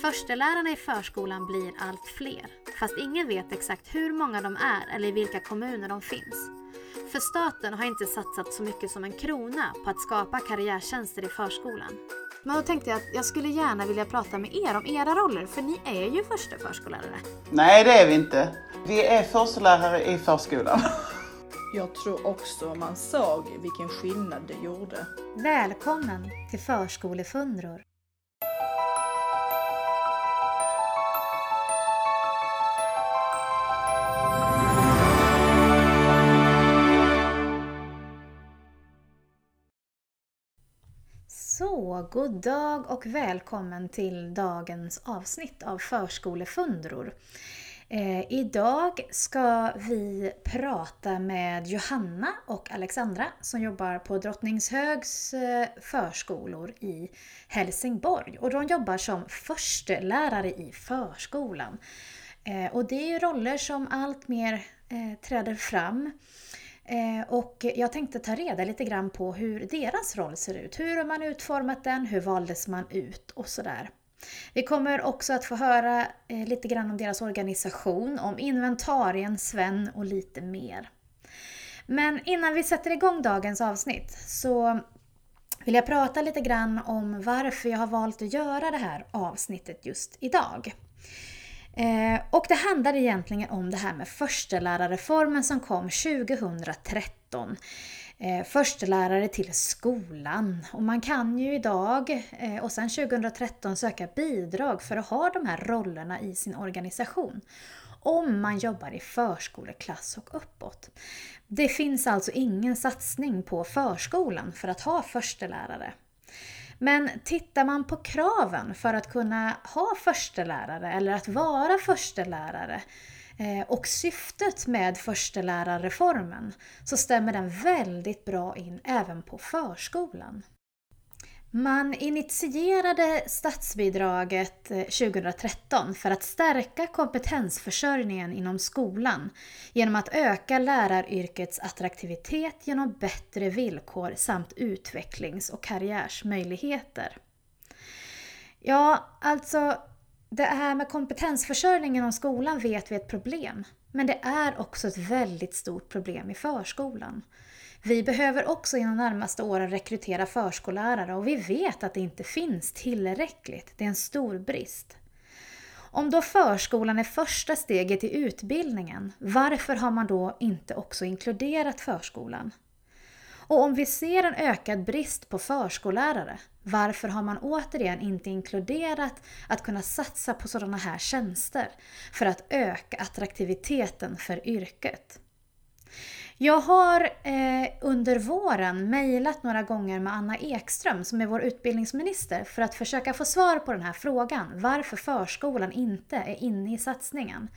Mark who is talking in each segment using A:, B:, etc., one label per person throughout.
A: Förstelärarna i förskolan blir allt fler, fast ingen vet exakt hur många de är eller i vilka kommuner de finns. För staten har inte satsat så mycket som en krona på att skapa karriärtjänster i förskolan. Men då tänkte jag att jag skulle gärna vilja prata med er om era roller, för ni är ju första förskollärare.
B: Nej, det är vi inte. Vi är förstelärare i förskolan.
C: Jag tror också man såg vilken skillnad det gjorde.
A: Välkommen till Förskolefundror. God dag och välkommen till dagens avsnitt av Förskolefundror. Eh, idag ska vi prata med Johanna och Alexandra som jobbar på Drottningshögs eh, förskolor i Helsingborg. Och de jobbar som förstelärare i förskolan. Eh, och det är ju roller som allt mer eh, träder fram. Eh, och jag tänkte ta reda lite grann på hur deras roll ser ut. Hur har man utformat den? Hur valdes man ut? Och sådär. Vi kommer också att få höra eh, lite grann om deras organisation, om inventarien, Sven och lite mer. Men innan vi sätter igång dagens avsnitt så vill jag prata lite grann om varför jag har valt att göra det här avsnittet just idag. Eh, och det handlar egentligen om det här med förstelärarreformen som kom 2013. Eh, förstelärare till skolan. Och man kan ju idag eh, och sen 2013 söka bidrag för att ha de här rollerna i sin organisation. Om man jobbar i förskoleklass och uppåt. Det finns alltså ingen satsning på förskolan för att ha förstelärare. Men tittar man på kraven för att kunna ha förstelärare eller att vara förstelärare eh, och syftet med förstelärarreformen så stämmer den väldigt bra in även på förskolan. Man initierade statsbidraget eh, 2013 för att stärka kompetensförsörjningen inom skolan genom att öka läraryrkets attraktivitet genom bättre villkor samt utvecklings och karriärsmöjligheter. Ja, alltså det här med kompetensförsörjning inom skolan vet vi är ett problem. Men det är också ett väldigt stort problem i förskolan. Vi behöver också inom de närmaste åren rekrytera förskollärare och vi vet att det inte finns tillräckligt. Det är en stor brist. Om då förskolan är första steget i utbildningen, varför har man då inte också inkluderat förskolan? Och om vi ser en ökad brist på förskollärare, varför har man återigen inte inkluderat att kunna satsa på sådana här tjänster för att öka attraktiviteten för yrket? Jag har eh, under våren mejlat några gånger med Anna Ekström som är vår utbildningsminister för att försöka få svar på den här frågan. Varför förskolan inte är inne i satsningen.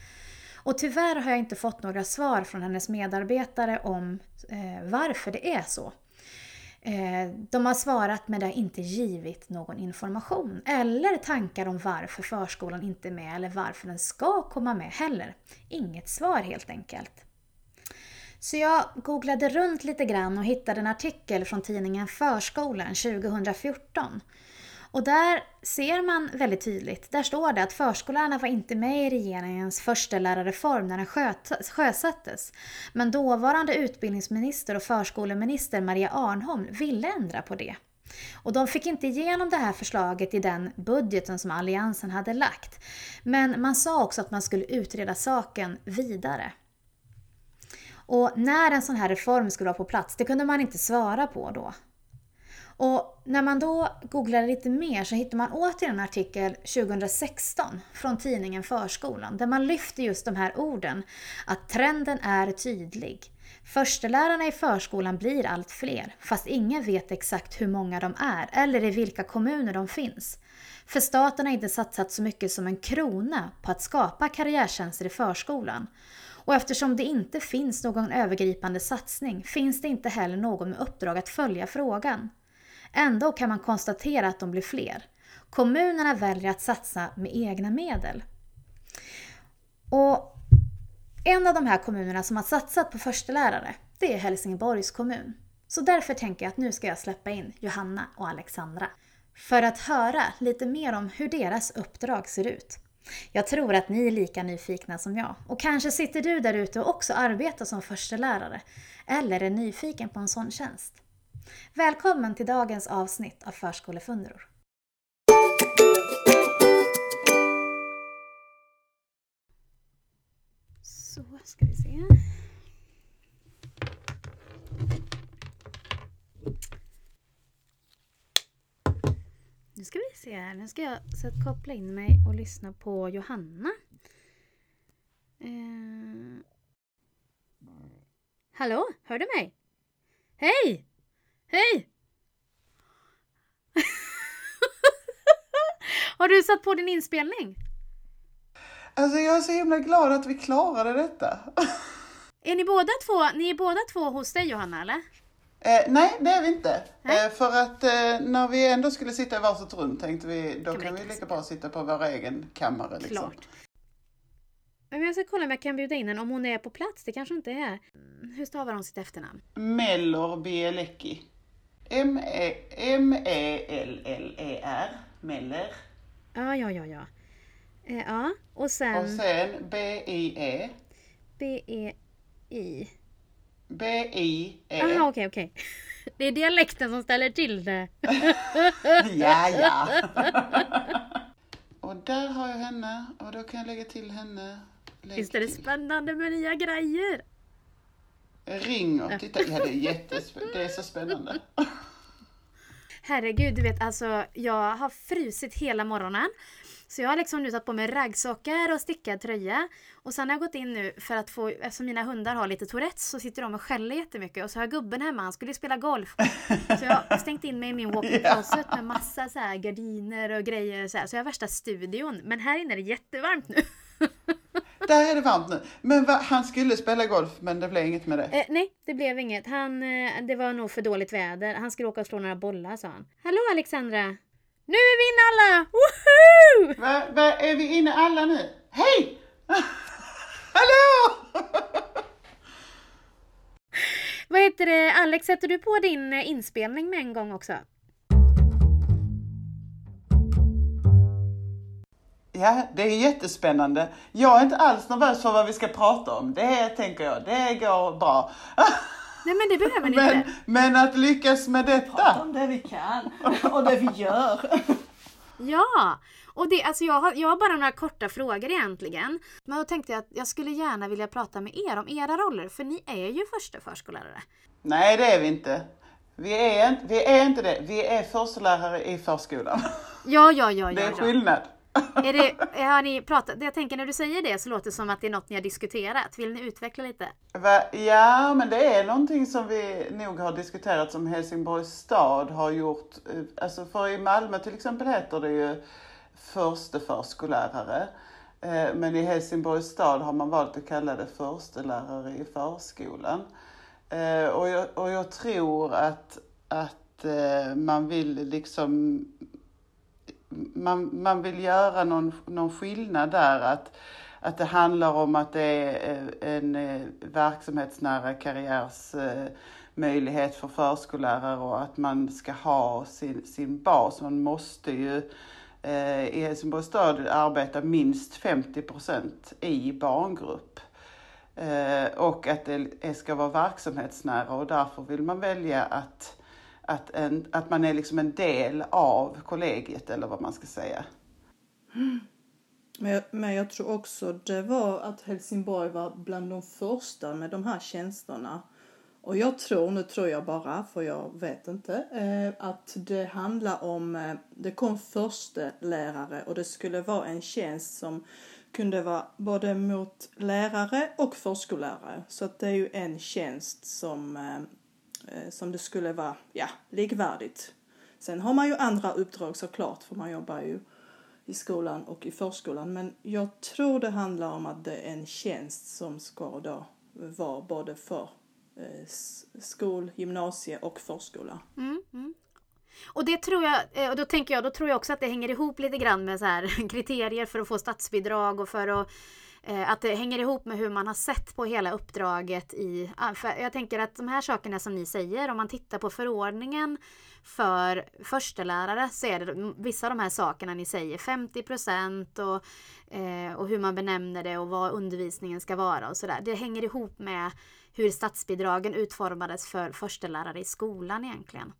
A: Och tyvärr har jag inte fått några svar från hennes medarbetare om eh, varför det är så. Eh, de har svarat men det har inte givit någon information eller tankar om varför förskolan inte är med eller varför den ska komma med heller. Inget svar helt enkelt. Så jag googlade runt lite grann och hittade en artikel från tidningen Förskolan 2014. Och där ser man väldigt tydligt, där står det att förskollärarna var inte med i regeringens förstelärarreform när den sjösattes. Men dåvarande utbildningsminister och förskoleminister Maria Arnholm ville ändra på det. Och de fick inte igenom det här förslaget i den budgeten som Alliansen hade lagt. Men man sa också att man skulle utreda saken vidare. Och när en sån här reform skulle vara på plats, det kunde man inte svara på då. Och när man då googlade lite mer så hittade man återigen en artikel 2016 från tidningen Förskolan där man lyfter just de här orden att trenden är tydlig. Förstelärarna i förskolan blir allt fler, fast ingen vet exakt hur många de är eller i vilka kommuner de finns. För staten har inte satsat så mycket som en krona på att skapa karriärtjänster i förskolan. Och eftersom det inte finns någon övergripande satsning finns det inte heller någon med uppdrag att följa frågan. Ändå kan man konstatera att de blir fler. Kommunerna väljer att satsa med egna medel. Och en av de här kommunerna som har satsat på förstelärare, det är Helsingborgs kommun. Så därför tänker jag att nu ska jag släppa in Johanna och Alexandra. för att höra lite mer om hur deras uppdrag ser ut. Jag tror att ni är lika nyfikna som jag. Och kanske sitter du där ute och också arbetar som förstelärare eller är nyfiken på en sån tjänst. Välkommen till dagens avsnitt av Förskolefundror. Så ska vi se. Nu ska vi se här. Nu ska jag så att koppla in mig och lyssna på Johanna. Eh... Hallå, hör du mig? Hej! Hej! Har du satt på din inspelning?
B: Alltså jag är så himla glad att vi klarade detta.
A: Är ni båda två, ni är båda två hos dig Johanna eller?
B: Eh, nej, det är vi inte. Eh, för att eh, när vi ändå skulle sitta i varsitt rum tänkte vi, då
A: Kan vi
B: kan vi
A: lika
B: bra sitta på vår egen kammare. Liksom.
A: Klart. Men jag ska kolla om jag kan bjuda in henne om hon är på plats. Det kanske inte är. Hur stavar hon sitt efternamn?
B: Mellor Bielecki. M-E- M-E-L-L-E-R. Meller.
A: Ja, ja, ja, ja. Eh, ja, och sen
B: Och sen B-I-E.
A: B-E-I.
B: B-I-E.
A: Jaha, okej, okej. Det är dialekten som ställer till det.
B: Ja, ja. och där har jag henne och då kan jag lägga till henne. Lägg
A: Visst är det
B: till.
A: spännande med nya grejer?
B: Ring och titta. Ja, det är jättespännande. Det är så spännande.
A: Herregud, du vet alltså jag har frusit hela morgonen. Så jag har liksom nu tagit på mig raggsockor och stickad tröja. Och sen har jag gått in nu för att få, eftersom mina hundar har lite tourettes så sitter de och skäller jättemycket. Och så har jag gubben hemma, han skulle ju spela golf. Så jag har stängt in mig i min walk-in closet med massa så här gardiner och grejer. Så, här. så jag har värsta studion. Men här inne är det jättevarmt nu.
B: Där är det varmt nu. Men va, han skulle spela golf men det blev inget med det.
A: Eh, nej, det blev inget. Han, eh, det var nog för dåligt väder. Han skulle åka och slå några bollar sa han. Hallå Alexandra! Nu är vi inne alla! Woho!
B: Va, va, är vi inne alla nu? Hej! Hallå!
A: Vad heter det, Alex, sätter du på din eh, inspelning med en gång också?
B: Ja, det är jättespännande. Jag är inte alls nervös för vad vi ska prata om. Det tänker jag, det går bra.
A: Nej men det behöver ni
B: Men,
A: inte.
B: men att lyckas med detta.
C: Om det vi kan och det vi gör.
A: Ja! Och det, alltså jag, har, jag har bara några korta frågor egentligen. Men då tänkte jag att jag skulle gärna vilja prata med er om era roller, för ni är ju första förskollärare.
B: Nej, det är vi inte. Vi är, inte- vi är inte det. Vi är förstelärare i förskolan.
A: Ja, ja, ja,
B: Det är
A: ja.
B: skillnad.
A: Är det, har ni pratat, jag tänker när du säger det så låter det som att det är något ni har diskuterat. Vill ni utveckla lite?
B: Va? Ja, men det är någonting som vi nog har diskuterat som Helsingborgs stad har gjort. Alltså för i Malmö till exempel heter det ju förste förskollärare. Eh, men i Helsingborgs stad har man valt att kalla det förstelärare i förskolan. Eh, och jag, och jag tror att, att eh, man vill liksom man, man vill göra någon, någon skillnad där. Att, att det handlar om att det är eh, en eh, verksamhetsnära karriärsmöjlighet eh, för förskollärare och att man ska ha sin, sin bas. Man måste ju i Helsingborgs stad arbeta minst 50 procent i barngrupp. Och att det ska vara verksamhetsnära och därför vill man välja att att, en, att man är liksom en del av kollegiet eller vad man ska säga.
C: Men jag, men jag tror också det var att Helsingborg var bland de första med de här tjänsterna. Och jag tror, nu tror jag bara, för jag vet inte, eh, att det handlar om, eh, det kom första lärare och det skulle vara en tjänst som kunde vara både mot lärare och förskollärare. Så att det är ju en tjänst som, eh, Eh, som det skulle vara, ja, likvärdigt. Sen har man ju andra uppdrag såklart, för man jobbar ju i skolan och i förskolan. Men jag tror det handlar om att det är en tjänst som ska då vara både för eh, skol, gymnasie och förskola.
A: Mm, mm. Och det tror jag, eh, och då tänker jag, då tror jag också att det hänger ihop lite grann med så här kriterier för att få statsbidrag och för att Eh, att det hänger ihop med hur man har sett på hela uppdraget i... Jag tänker att de här sakerna som ni säger, om man tittar på förordningen för förstelärare så är det vissa av de här sakerna ni säger, 50 procent och, eh, och hur man benämner det och vad undervisningen ska vara och sådär. Det hänger ihop med hur statsbidragen utformades för förstelärare i skolan egentligen.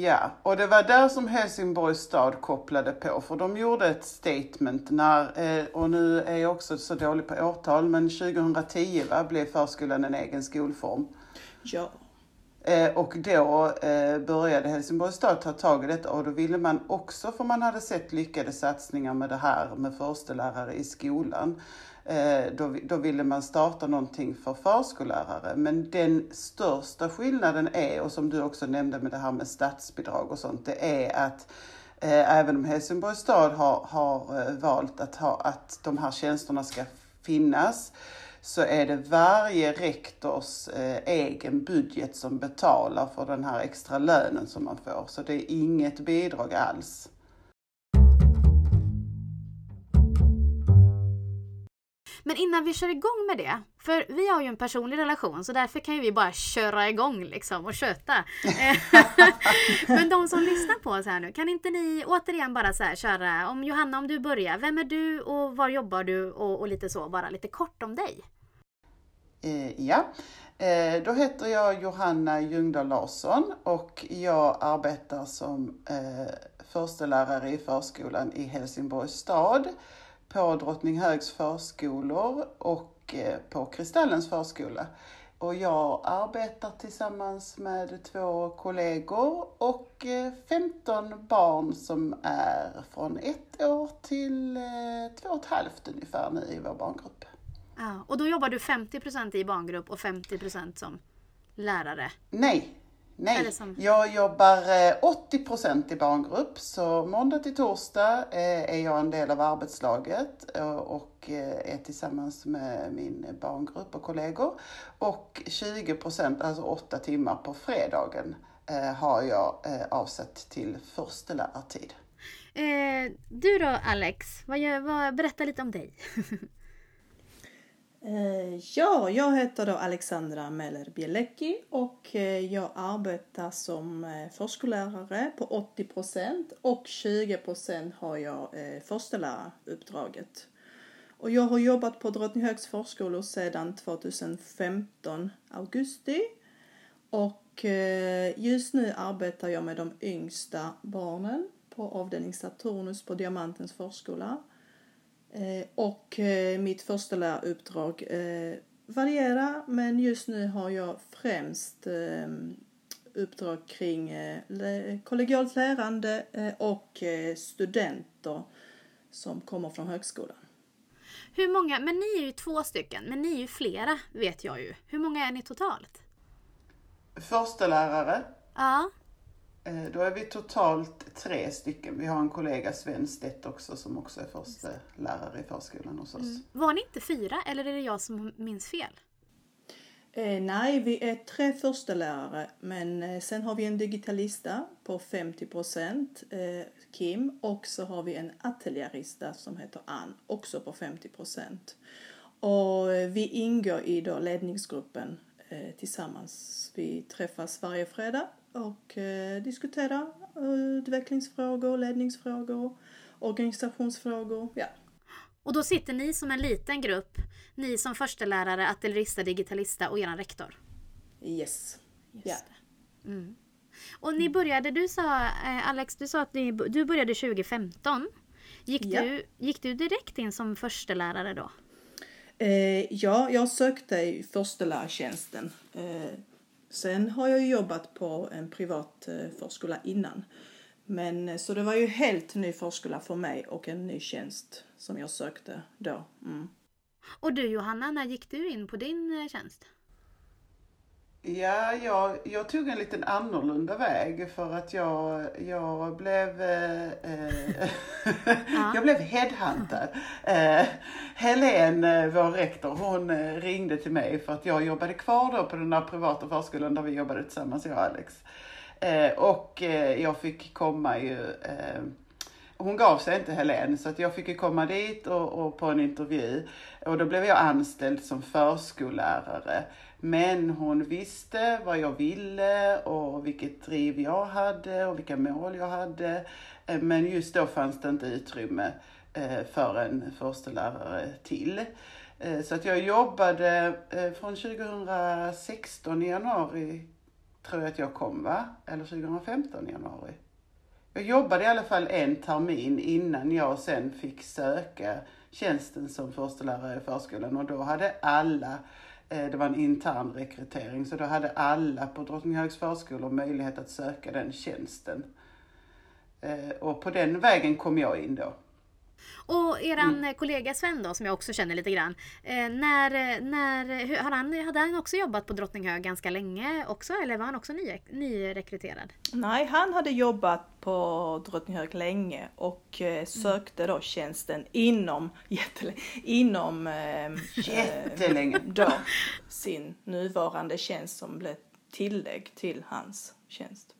B: Ja, och det var där som Helsingborgs stad kopplade på, för de gjorde ett statement när, eh, och nu är jag också så dålig på årtal, men 2010 va, blev förskolan en egen skolform.
C: Ja.
B: Eh, och då eh, började Helsingborgs stad ta tag i detta och då ville man också, för man hade sett lyckade satsningar med det här med förstelärare i skolan, Eh, då, då ville man starta någonting för förskollärare. Men den största skillnaden är, och som du också nämnde med det här med statsbidrag och sånt, det är att eh, även om Helsingborgs stad har, har eh, valt att, ha, att de här tjänsterna ska finnas, så är det varje rektors eh, egen budget som betalar för den här extra lönen som man får. Så det är inget bidrag alls.
A: Men innan vi kör igång med det, för vi har ju en personlig relation så därför kan ju vi bara köra igång liksom och köta. Eh, men de som lyssnar på oss här nu, kan inte ni återigen bara så här köra, om Johanna om du börjar, vem är du och var jobbar du och, och lite så, bara lite kort om dig.
B: Eh, ja, eh, då heter jag Johanna Ljungdahl Larsson och jag arbetar som eh, förstelärare i förskolan i Helsingborgs stad på Drottninghögs förskolor och eh, på Kristallens förskola. Och jag arbetar tillsammans med två kollegor och 15 eh, barn som är från ett år till eh, två och ett halvt ungefär nu i vår barngrupp.
A: Ja, och då jobbar du 50% i barngrupp och 50% som lärare?
B: Nej, Nej, jag jobbar 80 eh, i barngrupp, så måndag till torsdag eh, är jag en del av arbetslaget eh, och är tillsammans med min barngrupp och kollegor. Och 20% alltså 8 timmar på fredagen har jag avsatt till förstelärartid.
A: Eh, du då Alex, vad gör, vad, berätta lite om dig.
C: Eh, ja, jag heter då Alexandra Meller Bielecki och eh, jag arbetar som eh, förskollärare på 80% och 20% har jag försteläraruppdraget. Och jag har jobbat på Drottninghögs förskolor sedan 2015 augusti och just nu arbetar jag med de yngsta barnen på avdelning Saturnus på Diamantens förskola. Eh, och eh, mitt första läraruppdrag eh, varierar men just nu har jag främst uppdrag kring kollegialt lärande och studenter som kommer från högskolan.
A: Hur många, men ni är ju två stycken, men ni är ju flera vet jag ju. Hur många är ni totalt?
B: Första lärare.
A: Ja.
B: Eh, då är vi totalt tre stycken. Vi har en kollega Sven Stedt också som också är första lärare i förskolan hos oss. Mm.
A: Var ni inte fyra eller är det jag som minns fel?
C: Eh, nej, vi är tre första lärare men eh, sen har vi en digitalista på 50 procent, eh, Kim, och så har vi en ateljerista som heter Ann, också på 50 procent. Och eh, vi ingår i då ledningsgruppen eh, tillsammans. Vi träffas varje fredag och eh, diskutera utvecklingsfrågor, ledningsfrågor, organisationsfrågor. Ja.
A: Och då sitter ni som en liten grupp, ni som förstelärare, ateljerista, digitalista och er rektor?
C: Yes.
A: Just ja. Mm. Och ni började, du sa eh, Alex, du sa att ni, du började 2015. Gick, ja. du, gick du direkt in som förstelärare då?
C: Eh, ja, jag sökte förstelärartjänsten eh, Sen har jag jobbat på en privat eh, förskola innan. Men eh, så det var ju helt ny förskola för mig och en ny tjänst som jag sökte då. Mm.
A: Och du Johanna, när gick du in på din eh, tjänst?
B: Ja, jag, jag tog en liten annorlunda väg för att jag, jag blev eh, jag blev headhuntad. Eh, Helen, eh, vår rektor, hon eh, ringde till mig för att jag jobbade kvar då på den där privata förskolan där vi jobbade tillsammans, jag och Alex. Eh, och eh, jag fick komma ju hon gav sig inte Helen, så att jag fick ju komma dit och, och på en intervju och då blev jag anställd som förskollärare. Men hon visste vad jag ville och vilket driv jag hade och vilka mål jag hade. Eh, men just då fanns det inte utrymme eh, för en förstelärare till. Eh, så att jag jobbade från 2016 i januari, tror jag att jag kom va? Eller 2015 i januari. Jag jobbade i alla fall en termin innan jag sen fick söka tjänsten som förstelärare i förskolan och då hade alla eh, det var en intern rekrytering, så då hade alla på Drottninghögs förskolor möjlighet att söka den tjänsten. Eh, och på den vägen kom jag in då.
A: Och eran mm. kollega Sven då, som jag också känner lite grann. Eh, när, när, har han, hade han också jobbat på Drottninghög ganska länge också eller var han också ny, nyrekryterad?
C: Nej, han hade jobbat på Drottninghög länge och eh, mm. sökte då tjänsten inom, jättelänge, inom eh,
B: jättelänge.
C: Då, sin nuvarande tjänst som blev tillägg till hans tjänst.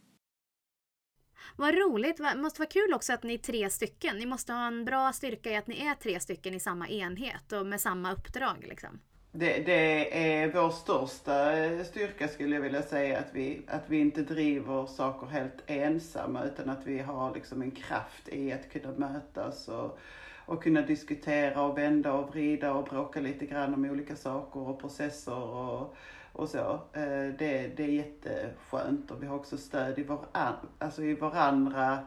A: Vad roligt! Det måste vara kul också att ni är tre stycken. Ni måste ha en bra styrka i att ni är tre stycken i samma enhet och med samma uppdrag. Liksom.
B: Det, det, är vår största styrka skulle jag vilja säga, att vi, att vi inte driver saker helt ensamma utan att vi har liksom en kraft i att kunna mötas och, och kunna diskutera och vända och vrida och bråka lite grann om olika saker och processer och och så. Eh, det, det är jätteskönt och vi har också stöd i, varann, alltså i varandra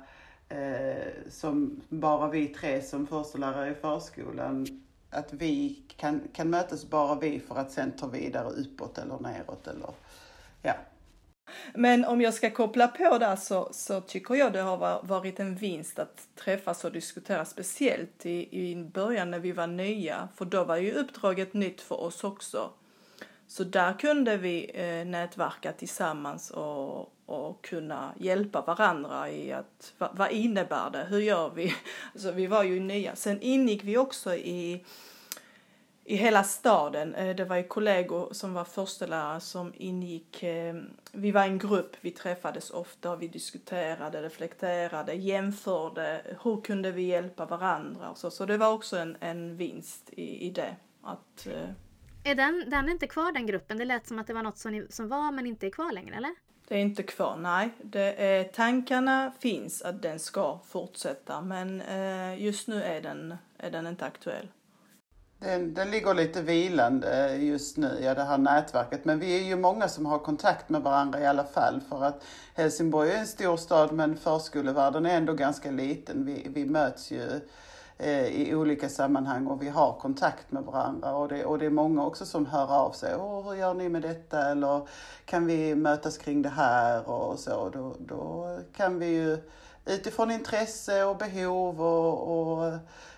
B: eh, som bara vi tre som förstelärare i förskolan att vi kan, kan mötas bara vi för att sen ta vidare uppåt eller neråt eller ja.
C: Men om jag ska koppla på där så, så tycker jag det har varit en vinst att träffas och diskutera speciellt i, i början när vi var nya för då var ju uppdraget nytt för oss också. Så där kunde vi eh, nätverka tillsammans och, och kunna hjälpa varandra i att vad, vad innebär det, hur gör vi? Alltså vi var ju nya. Sen ingick vi också i i hela staden. Eh, det var ju kollegor som var förstelärare som ingick. Eh, vi var en grupp, vi träffades ofta och vi diskuterade, reflekterade, jämförde. Hur kunde vi hjälpa varandra? Så, så det var också en, en vinst i, i det. Att, eh,
A: är den, den är inte kvar den gruppen? Det lät som att det var något som, ni, som var men inte är kvar längre, eller?
C: Det är inte kvar, nej. Det är, tankarna finns att den ska fortsätta men eh, just nu är den, är den inte aktuell.
B: Den, den ligger lite vilande just nu, ja det här nätverket. Men vi är ju många som har kontakt med varandra i alla fall. För att Helsingborg är en stor stad men förskolevärlden är ändå ganska liten. Vi, vi möts ju Eh, Eh, i olika sammanhang och vi har kontakt med varandra. Och det, och det är många också som hör av sig. Åh, hur gör ni med detta? Eller kan vi mötas kring det här? Och så. Då, då kan vi ju utifrån intresse och behov och, och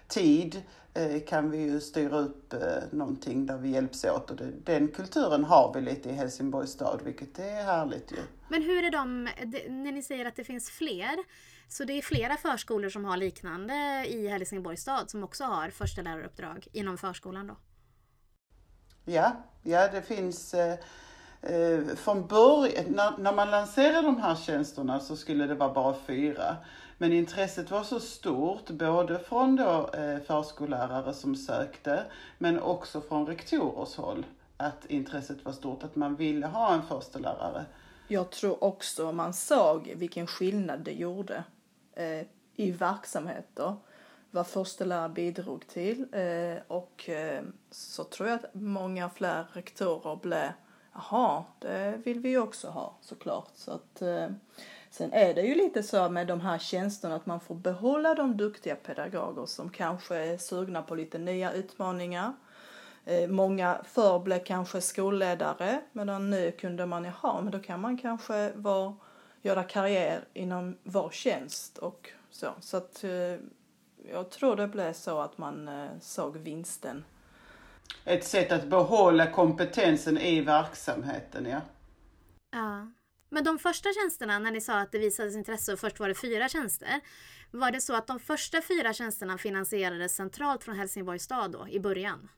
B: tid eh, kan vi ju styra upp eh, någonting där vi hjälps åt. Och den kulturen har vi lite i Helsingborgs stad, vilket är härligt ju.
A: Men hur är de, när ni säger att det finns fler, så det är flera förskolor som har liknande i Helsingborgs stad som också har försteläraruppdrag inom förskolan då?
B: Ja, ja det finns eh, eh, från början, när, när man lanserade de här tjänsterna så skulle det vara bara fyra. Men intresset var så stort, både från då, eh, förskollärare som sökte, men också från rektorers håll, att intresset var stort, att man ville ha en förstelärare.
C: Jag tror också man såg vilken skillnad det gjorde eh, i verksamheter vad förstelärare bidrog till eh, och eh, så tror jag att många fler rektorer blev jaha, det vill vi också ha såklart. Så att, eh, sen är det ju lite så med de här tjänsterna att man får behålla de duktiga pedagoger som kanske är sugna på lite nya utmaningar. Eh, många förr blev kanske skolledare medan nu kunde man, jaha, men då kan man kanske vara göra karriär inom vår tjänst och så. Så att eh, jag tror det blev så att man eh, såg vinsten.
B: Ett sätt att behålla kompetensen i verksamheten, ja.
A: Ja. Men de första tjänsterna, när ni sa att det visades intresse och först var det fyra tjänster. Var det så att de första fyra tjänsterna finansierades centralt från Helsingborgs stad då, i början?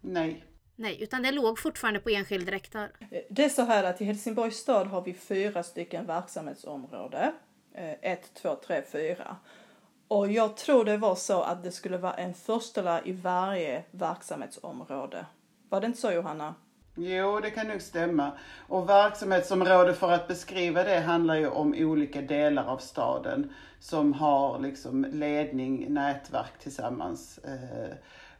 B: Nej.
A: Nej, utan det låg fortfarande på enskild rektor.
C: Det är så här att i Helsingborgs stad har vi fyra stycken verksamhetsområden. Eh, ett, två, tre, fyra. Och jag tror det var så att det skulle vara en förstelärare i varje verksamhetsområde. Var det inte så Johanna?
B: Jo, det kan nog stämma. Och verksamhetsområde för att beskriva det handlar ju om olika delar av staden som har liksom ledning, nätverk tillsammans.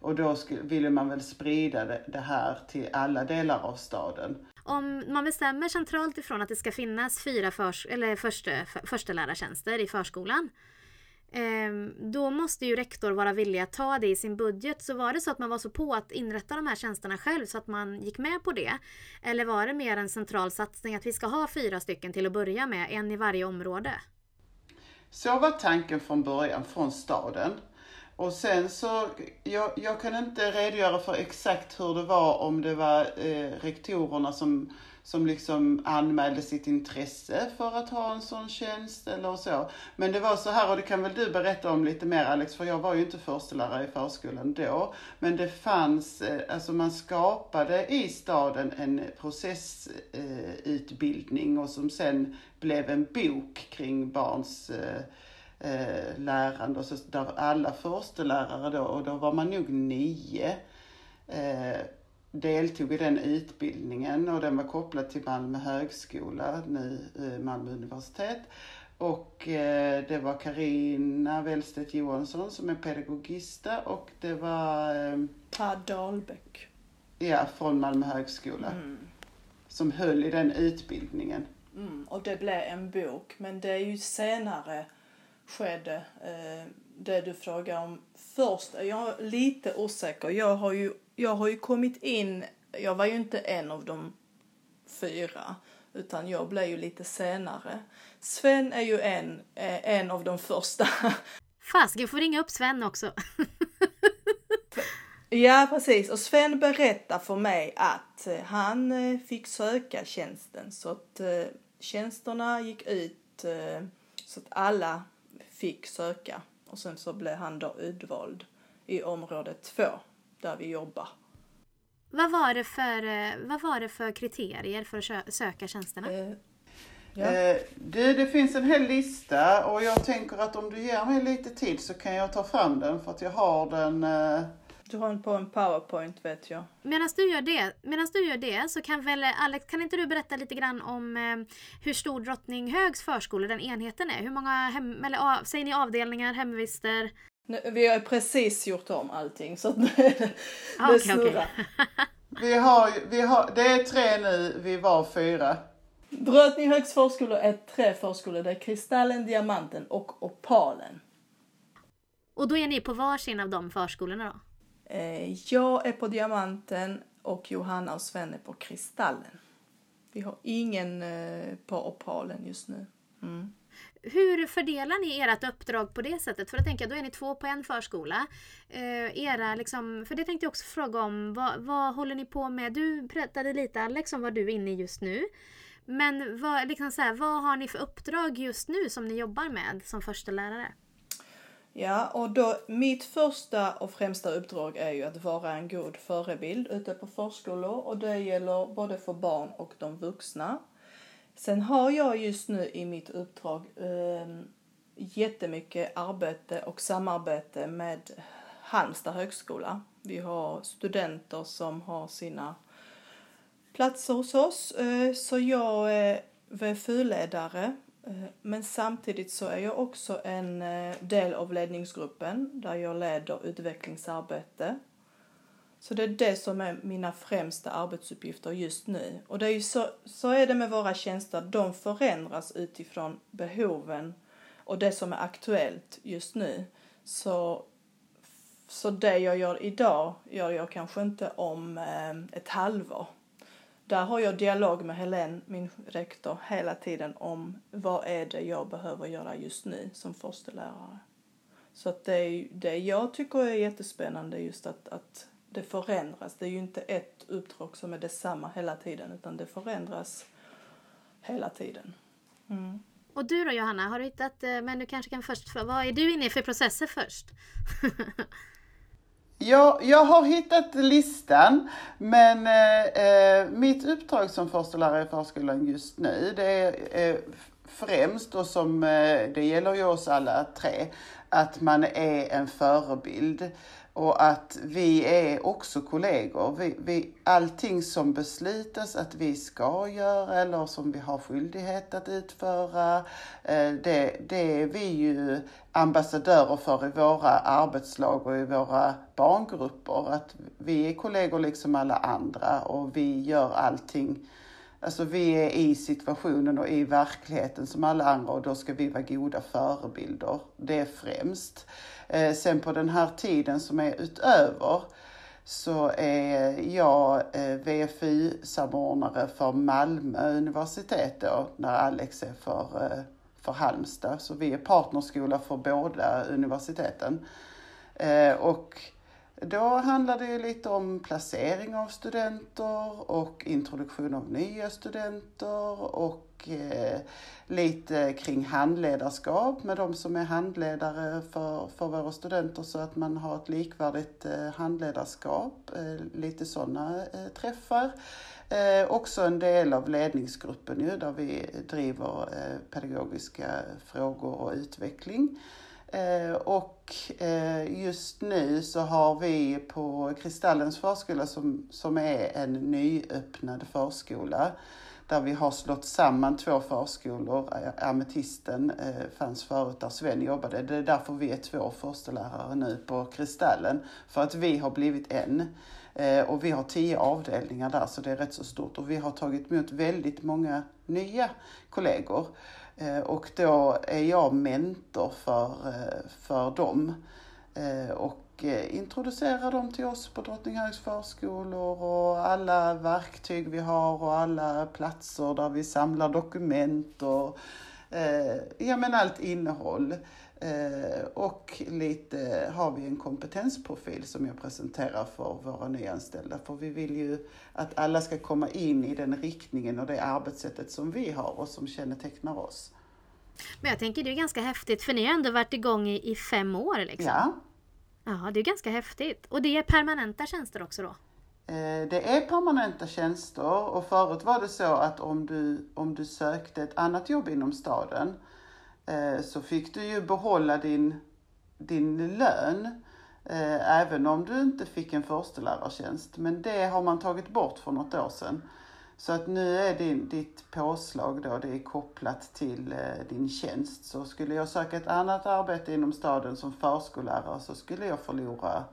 B: Och då ville man väl sprida det här till alla delar av staden.
A: Om man bestämmer centralt ifrån att det ska finnas fyra förs eller första, förstelärartjänster i förskolan Ehm, då måste ju rektor vara villig att ta det i sin budget. Så var det så att man var så på att inrätta de här tjänsterna själv så att man gick med på det? Eller var det mer en central satsning att vi ska ha fyra stycken till att börja med, en i varje område?
B: Så var tanken från början, från staden. Och sen så, jag, jag kan inte redogöra för exakt hur det var, om det var eh, rektorerna som som liksom anmälde sitt intresse för att ha en sån tjänst eller så. Men det var så här, och det kan väl du berätta om lite mer Alex, för jag var ju inte förstelärare i förskolan då. Men det fanns, eh, alltså man skapade i staden en processutbildning eh, och som sen blev en bok kring barns eh, eh, lärande. Och så, där alla förstelärare då, och då var man nog nio deltog i den utbildningen och den var kopplad till Malmö högskola, nu eh, Malmö universitet. Och eh, det var Karina Wellstedt Johansson som är pedagogista och det var eh,
C: Per Dahlbäck.
B: Ja, från Malmö högskola. Mm. Som höll i den utbildningen.
C: Mm, och det blev en bok, men det är ju senare skedde eh, det du frågar om. Först är jag lite osäker. Jag har ju jag har ju kommit in, jag var ju inte en av de fyra, utan jag blev ju lite senare. Sven är ju en, eh, en av de första.
A: Fast jag får ringa upp Sven också.
C: ja, precis. Och Sven berättar för mig att eh, han fick söka tjänsten så att tjänsterna gick ut så att alla fick söka. Och sen så blev han då utvald i område två där vi jobbar.
A: Vad var det för, eh, vad var det för kriterier för att söka tjänsterna? Eh,
B: ja. eh, det, det finns en hel lista och jag tänker att om du ger mig lite tid så kan jag ta fram den för att jag har den eh...
C: Du har på en powerpoint vet jag.
A: Medan du gör det, medans du gör det så kan väl Alex, kan inte du berätta lite grann om eh, hur stor Drottninghögs förskola, den enheten är? Hur många, hem, eller, säger ni avdelningar, hemvister?
C: Vi har precis gjort om allting så att det, ah, det snurrar. Okay.
B: vi har, vi har, det är tre nu, vi var fyra.
C: Drottninghögs förskolor är tre förskolor. Det är Kristallen, Diamanten och Opalen.
A: Och då är ni på varsin av de förskolorna då?
C: Eh, jag är på Diamanten och Johanna och Sven är på Kristallen. Vi har ingen eh, på Opalen just nu. Mm.
A: Hur fördelar ni ert uppdrag på det sättet? För då tänker jag, då är ni två på en förskola. Eh, era liksom, för det tänkte jag också fråga om, vad, vad håller ni på med? Du berättade lite Alex om vad du är inne i just nu. Men vad, liksom så här, vad har ni för uppdrag just nu som ni jobbar med som förstelärare?
C: Ja, och då mitt första och främsta uppdrag är ju att vara en god förebild ute på förskolor och det gäller både för barn och de vuxna. Sen har jag just nu i mitt uppdrag eh, jättemycket arbete och samarbete med Halmstad högskola. Vi har studenter som har sina platser hos oss. Eh, så jag är VFU-ledare Eh, men samtidigt så är jag också en eh, del av ledningsgruppen där jag leder utvecklingsarbete så det är det som är mina främsta arbetsuppgifter just nu. Och det är ju så, så är det med våra tjänster, de förändras utifrån behoven och det som är aktuellt just nu. Så, så det jag gör idag gör jag kanske inte om eh, ett halvår. Där har jag dialog med Helen, min rektor, hela tiden om vad är det jag behöver göra just nu som förstelärare. Så att det, är, det jag tycker är jättespännande just att, att det förändras. Det är ju inte ett uppdrag som är detsamma hela tiden utan det förändras hela tiden.
A: Mm. Och du då Johanna, har du hittat, eh, men du kanske kan först, vad är du inne i för processer först?
B: Ja, jag har hittat listan, men eh, eh, mitt uppdrag som förstelärare i förskolan just nu, det är eh, främst och som eh, det gäller ju oss alla tre, att man är en förebild och att vi är också kollegor. Vi, vi, allting som beslutas att vi ska göra eller som vi har skyldighet att utföra, eh, det, det är vi ju ambassadörer för i våra arbetslag och i våra barngrupper. Att vi är kollegor liksom alla andra och vi gör allting Alltså vi är i situationen och i verkligheten som alla andra och då ska vi vara goda förebilder. Det är främst. Eh, sen på den här tiden som är utöver så är jag eh, VFU-samordnare för Malmö universitet då, när Alex är för, eh, för Halmstad. Så vi är partnerskola för båda universiteten. Eh, och då handlar det ju lite om placering av studenter och introduktion av nya studenter och eh, lite kring handledarskap med de som är handledare för, för våra studenter så att man har ett likvärdigt eh, handledarskap. Eh, lite sådana eh, träffar. Eh, också en del av ledningsgruppen ju, där vi driver eh, pedagogiska frågor och utveckling. Och just nu så har vi på Kristallens förskola som, som är en nyöppnad förskola där vi har slått samman två förskolor. Ametisten eh, fanns förut där Sven jobbade. Det är därför vi är två förstelärare nu på Kristallen. För att vi har blivit en. Eh, och vi har tio avdelningar där så det är rätt så stort. Och vi har tagit emot väldigt många nya kollegor. Eh, och då är jag mentor för, för dem Och och introducerar dem till oss på Drottninghögs förskolor och alla verktyg vi har och alla platser där vi samlar dokument och ja, men allt innehåll. Och lite har vi en kompetensprofil som jag presenterar för våra nyanställda. För vi vill ju att alla ska komma in i den riktningen och det arbetssättet som vi har och som kännetecknar oss.
A: Men jag tänker det är ganska häftigt för ni har ändå varit igång i, i fem år liksom.
B: Ja.
A: Ja, det är ganska häftigt. Och det är permanenta tjänster också då?
B: Eh, det är permanenta tjänster och förut var det så att om du, om du sökte ett annat jobb inom staden eh, så fick du ju behålla din, din lön eh, även om du inte fick en förstelärartjänst. Men det har man tagit bort för något år sedan. Så att nu är din, ditt påslag då, det är kopplat till eh, din tjänst. Så skulle jag söka ett annat arbete inom staden som förskollärare så skulle jag förlora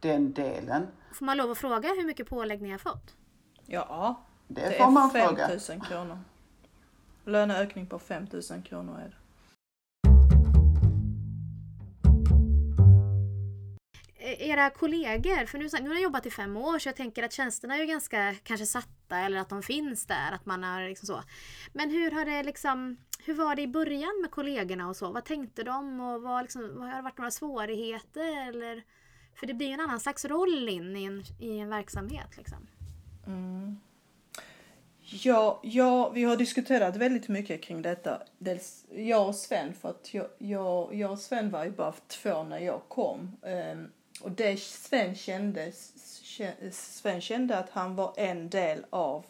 B: den delen.
A: Får man lov att fråga hur mycket pålägg ni har fått?
C: Ja,
B: det, det får man
C: fråga. Är 5 000 kronor. Löneökning på 5 000 kronor är det.
A: Era kollegor, för nu, nu har ni jobbat i fem år så jag tänker att tjänsterna är ju ganska kanske satta eller att de finns där. Att man har liksom så. Men hur har det liksom, hur var det i början med kollegorna och så? Vad tänkte de och vad, liksom, har det varit några svårigheter? Eller, för det blir ju en annan slags roll in i en, i en verksamhet. Liksom.
C: Mm. Ja, ja, vi har diskuterat väldigt mycket kring detta. Dels jag och Sven, för att jag, jag, jag och Sven var ju bara två när jag kom. Um, och det Sven kände, Sven kände att han var en del av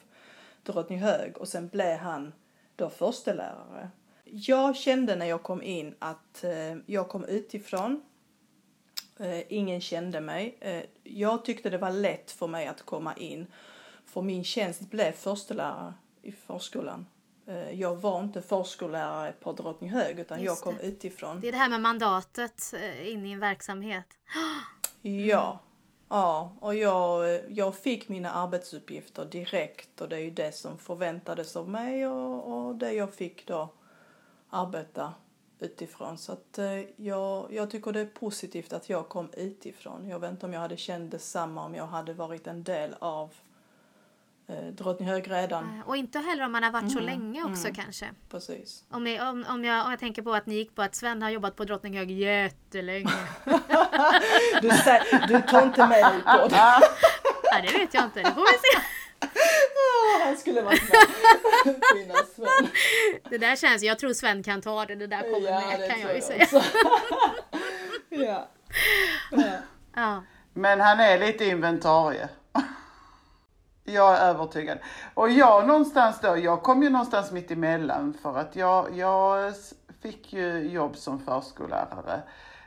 C: Drottninghög och sen blev han då förstelärare. Jag kände när jag kom in att eh, jag kom utifrån. Eh, ingen kände mig. Eh, jag tyckte det var lätt för mig att komma in. För min tjänst blev förstelärare i förskolan. Jag var inte förskollärare på Drottninghög utan Just jag kom
A: det.
C: utifrån.
A: Det är det här med mandatet in i en verksamhet.
C: Ja. Ja, och jag, jag fick mina arbetsuppgifter direkt och det är ju det som förväntades av mig och, och det jag fick då arbeta utifrån. Så att eh, jag, jag tycker det är positivt att jag kom utifrån. Jag vet inte om jag hade känt detsamma om jag hade varit en del av eh, Drottninghög redan.
A: Eh, och inte heller om man har varit mm. så länge också mm. kanske.
C: Precis.
A: Om, ni, om, om, jag, om jag tänker på att ni gick på att Sven har jobbat på Drottninghög jättelänge.
C: du, säger, du tar inte med dig på det.
A: ja, det vet jag inte. Det får vi se.
C: Oh, han skulle varit med. Sven.
A: Det där känns, jag tror Sven kan ta det. Det där kommer ja, med kan jag ju säga.
C: ja.
A: ja.
B: Men han är lite inventarie. Jag är övertygad. Och jag någonstans då, jag kom ju någonstans mitt emellan för att jag, jag fick ju jobb som förskollärare.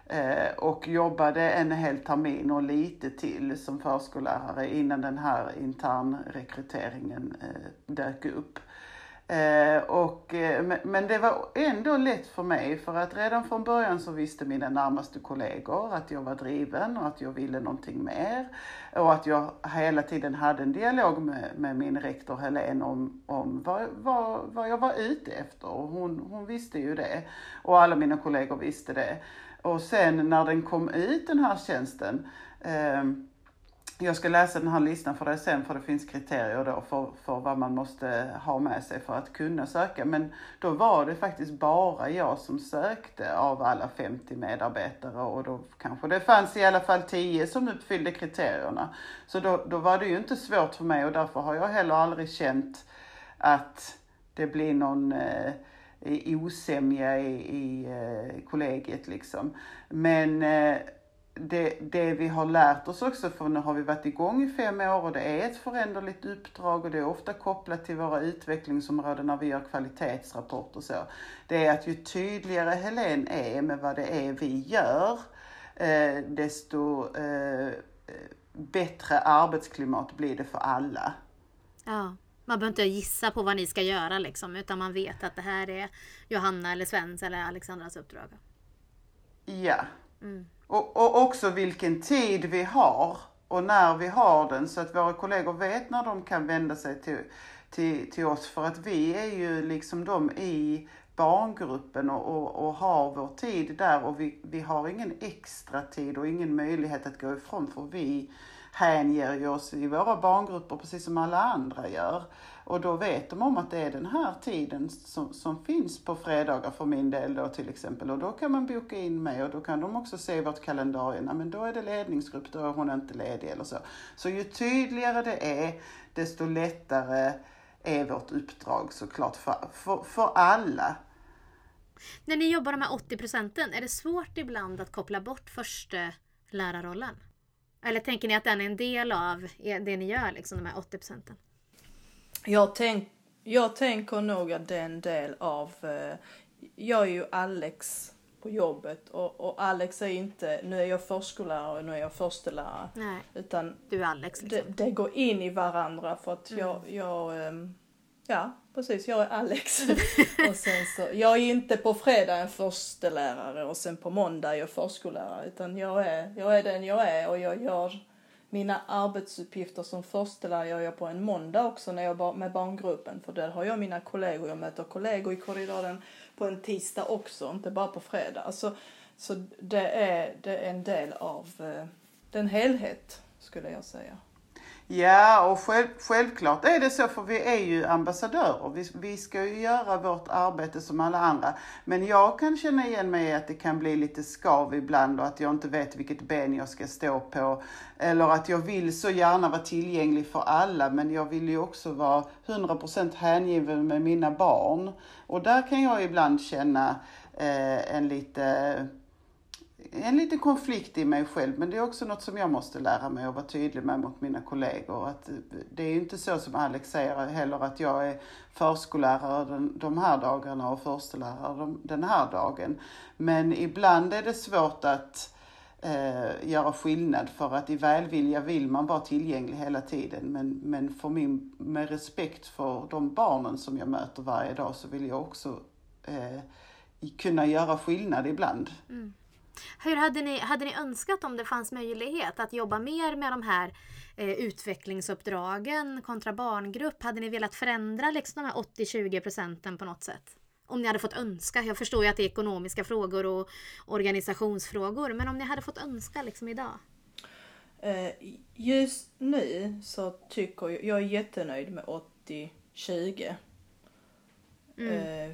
B: Eh, och jobbade en hel termin och lite till som förskollärare innan den här internrekryteringen eh, dök upp. Eh, och, eh, men det var ändå lätt för mig för att redan från början så visste mina närmaste kollegor att jag var driven och att jag ville någonting mer. Och att jag hela tiden hade en dialog med, med min rektor Helene om, om vad, vad, vad jag var ute efter. Och hon, hon visste ju det. Och alla mina kollegor visste det. Och sen när den kom ut den här tjänsten eh, jag ska läsa den här listan för dig sen för det finns kriterier då för, för vad man måste ha med sig för att kunna söka. Men då var det faktiskt bara jag som sökte av alla 50 medarbetare och då kanske det fanns i alla fall 10 som uppfyllde kriterierna. Så då, då var det ju inte svårt för mig och därför har jag heller aldrig känt att det blir någon eh, osämja i, i eh, kollegiet liksom. Men eh, det, det vi har lärt oss också, för nu har vi varit igång i fem år och det är ett föränderligt uppdrag och det är ofta kopplat till våra utvecklingsområden när vi gör kvalitetsrapporter och så. Det är att ju tydligare Helen är med vad det är vi gör, eh, desto eh, bättre arbetsklimat blir det för alla.
A: Ja. Man behöver inte gissa på vad ni ska göra liksom, utan man vet att det här är Johanna eller Svens eller Alexandras uppdrag.
B: Ja. Mm. Och, och också vilken tid vi har och när vi har den så att våra kollegor vet när de kan vända sig till, till, till oss. För att vi är ju liksom de i barngruppen och, och, och har vår tid där och vi, vi har ingen extra tid och ingen möjlighet att gå ifrån för vi hänger ju oss i våra barngrupper precis som alla andra gör. Och då vet de om att det är den här tiden som, som finns på fredagar för min del då till exempel. Och då kan man boka in mig och då kan de också se vårt kalendarie. men då är det ledningsgrupp, då är hon inte ledig eller så. Så ju tydligare det är, desto lättare är vårt uppdrag såklart för, för, för alla.
A: När ni jobbar med 80 procenten, är det svårt ibland att koppla bort första lärarrollen? Eller tänker ni att den är en del av det ni gör, liksom de här 80 procenten?
C: Jag, tänk, jag tänker nog att det är en del av... Eh, jag är ju Alex på jobbet och, och, Alex är inte, nu är jag förskollärare och nu är jag förstelärare.
A: Nej,
C: utan
A: du är Alex liksom.
C: det, det går in i varandra för att mm. jag, jag um, ja precis, jag är Alex. och sen så, jag är inte på fredag en förstelärare och sen på måndag är jag förskollärare utan jag är, jag är den jag är och jag gör mina arbetsuppgifter som förstelärare gör jag på en måndag också när jag med barngruppen. För där har jag mina kollegor. Jag möter kollegor i korridoren på en tisdag också, inte bara på fredag. Alltså, så det är, det är en del av eh, den helhet, skulle jag säga.
B: Ja, och själv, självklart är det så, för vi är ju ambassadörer. Vi, vi ska ju göra vårt arbete som alla andra. Men jag kan känna igen mig i att det kan bli lite skav ibland och att jag inte vet vilket ben jag ska stå på. Eller att jag vill så gärna vara tillgänglig för alla, men jag vill ju också vara 100% hängiven med mina barn. Och där kan jag ibland känna eh, en lite en liten konflikt i mig själv, men det är också något som jag måste lära mig att vara tydlig med mot mina kollegor. Att eh, det är ju inte så som Alex säger heller att jag är förskollärare den, de här dagarna och förstelärare de, den här dagen. Men ibland är det svårt att eh, göra skillnad för att i välvilja vill man vara tillgänglig hela tiden. Men, men för min, med respekt för de barnen som jag möter varje dag så vill jag också eh, kunna göra skillnad ibland.
A: Mm. Hur hade ni, hade ni önskat om det fanns möjlighet att jobba mer med de här eh, utvecklingsuppdragen kontra barngrupp? Hade ni velat förändra liksom de här 80-20 procenten på något sätt? Om ni hade fått önska. Jag förstår ju att det är ekonomiska frågor och organisationsfrågor. Men om ni hade fått önska liksom idag?
C: Eh, just nu så tycker jag, jag är jättenöjd med 80-20. Mm.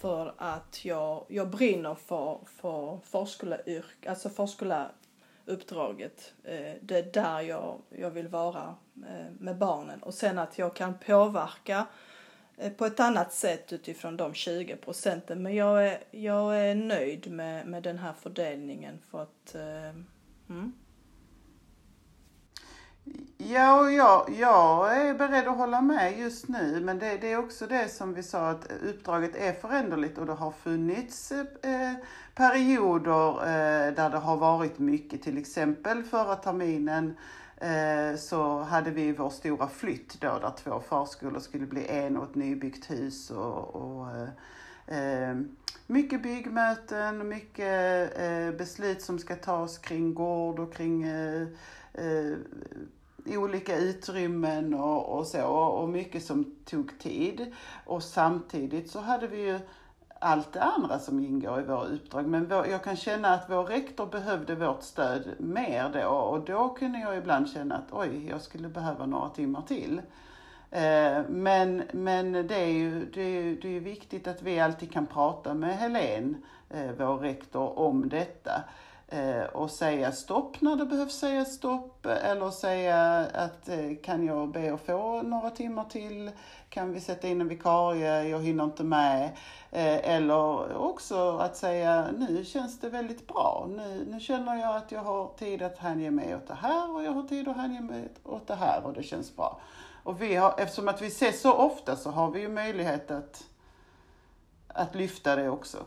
C: För att jag, jag brinner för, för förskoleyrk, alltså förskolläraruppdraget. Eh, det är där jag, jag vill vara eh, med barnen. Och sen att jag kan påverka eh, på ett annat sätt utifrån de 20 procenten. Men jag är, jag är nöjd med, med den här fördelningen för att mm.
B: Ja, ja, jag, är beredd att hålla med just nu, men det, det är också det som vi sa att uppdraget är föränderligt och det har funnits eh, perioder eh, där det har varit mycket, till exempel förra terminen eh, så hade vi vår stora flytt då där två förskolor skulle bli en och ett nybyggt hus och, och eh, eh mycket byggmöten, mycket eh, beslut som ska tas kring gård och kring eh, eh olika utrymmen och, och så och mycket som tog tid. Och samtidigt så hade vi ju allt det andra som ingår i våra uppdrag. Men vår, jag kan känna att vår rektor behövde vårt stöd mer då och då kunde jag ibland känna att oj, jag skulle behöva några timmar till. Eh, men, men det är ju det är, det är viktigt att vi alltid kan prata med Helen, eh, vår rektor, om detta. Eh, och säga stopp när det behövs säga stopp eller säga att eh, kan jag be att få några timmar till? Kan vi sätta in en vikarie? Jag hinner inte med. Eh, eller också att säga nu känns det väldigt bra. Nu, nu känner jag att jag har tid att hänge mig åt det här och jag har tid att hänge mig åt det här och det känns bra. Och vi har, eftersom att vi ses så ofta så har vi ju möjlighet att, att lyfta det också.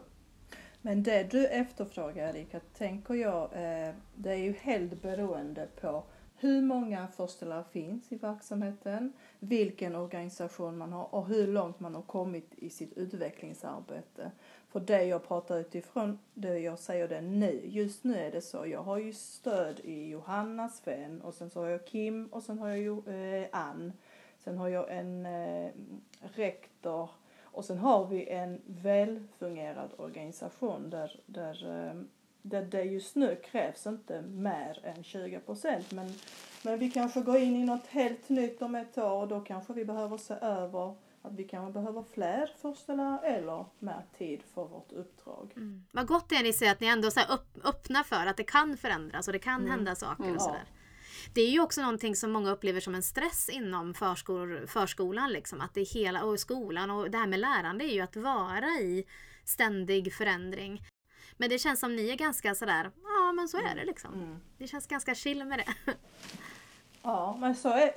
C: Men det du efterfrågar Erika, tänker jag, eh, det är ju helt beroende på hur många förstelare finns i verksamheten, vilken organisation man har och hur långt man har kommit i sitt utvecklingsarbete. För det jag pratar utifrån, det jag säger det nu, just nu är det så, jag har ju stöd i Johanna, Sven och sen så har jag Kim och sen har jag ju eh, Ann. Sen har jag en eh, rektor och sen har vi en välfungerad organisation där, där, eh, där det just nu krävs inte mer än 20 procent. Men, men vi kanske går in i något helt nytt om ett år och då kanske vi behöver se över att vi kanske behöver fler förstelärare eller mer tid för vårt uppdrag.
A: Mm. Vad gott det är ni säger att ni ändå är öppna för att det kan förändras och det kan mm. hända saker mm. och sådär. Ja. Det är ju också någonting som många upplever som en stress inom förskol, förskolan. Liksom, att det är hela, och skolan och det här med lärande är ju att vara i ständig förändring. Men det känns som ni är ganska sådär, ja men så är det liksom. Mm. Det känns ganska chill med det.
C: Ja, men så, är,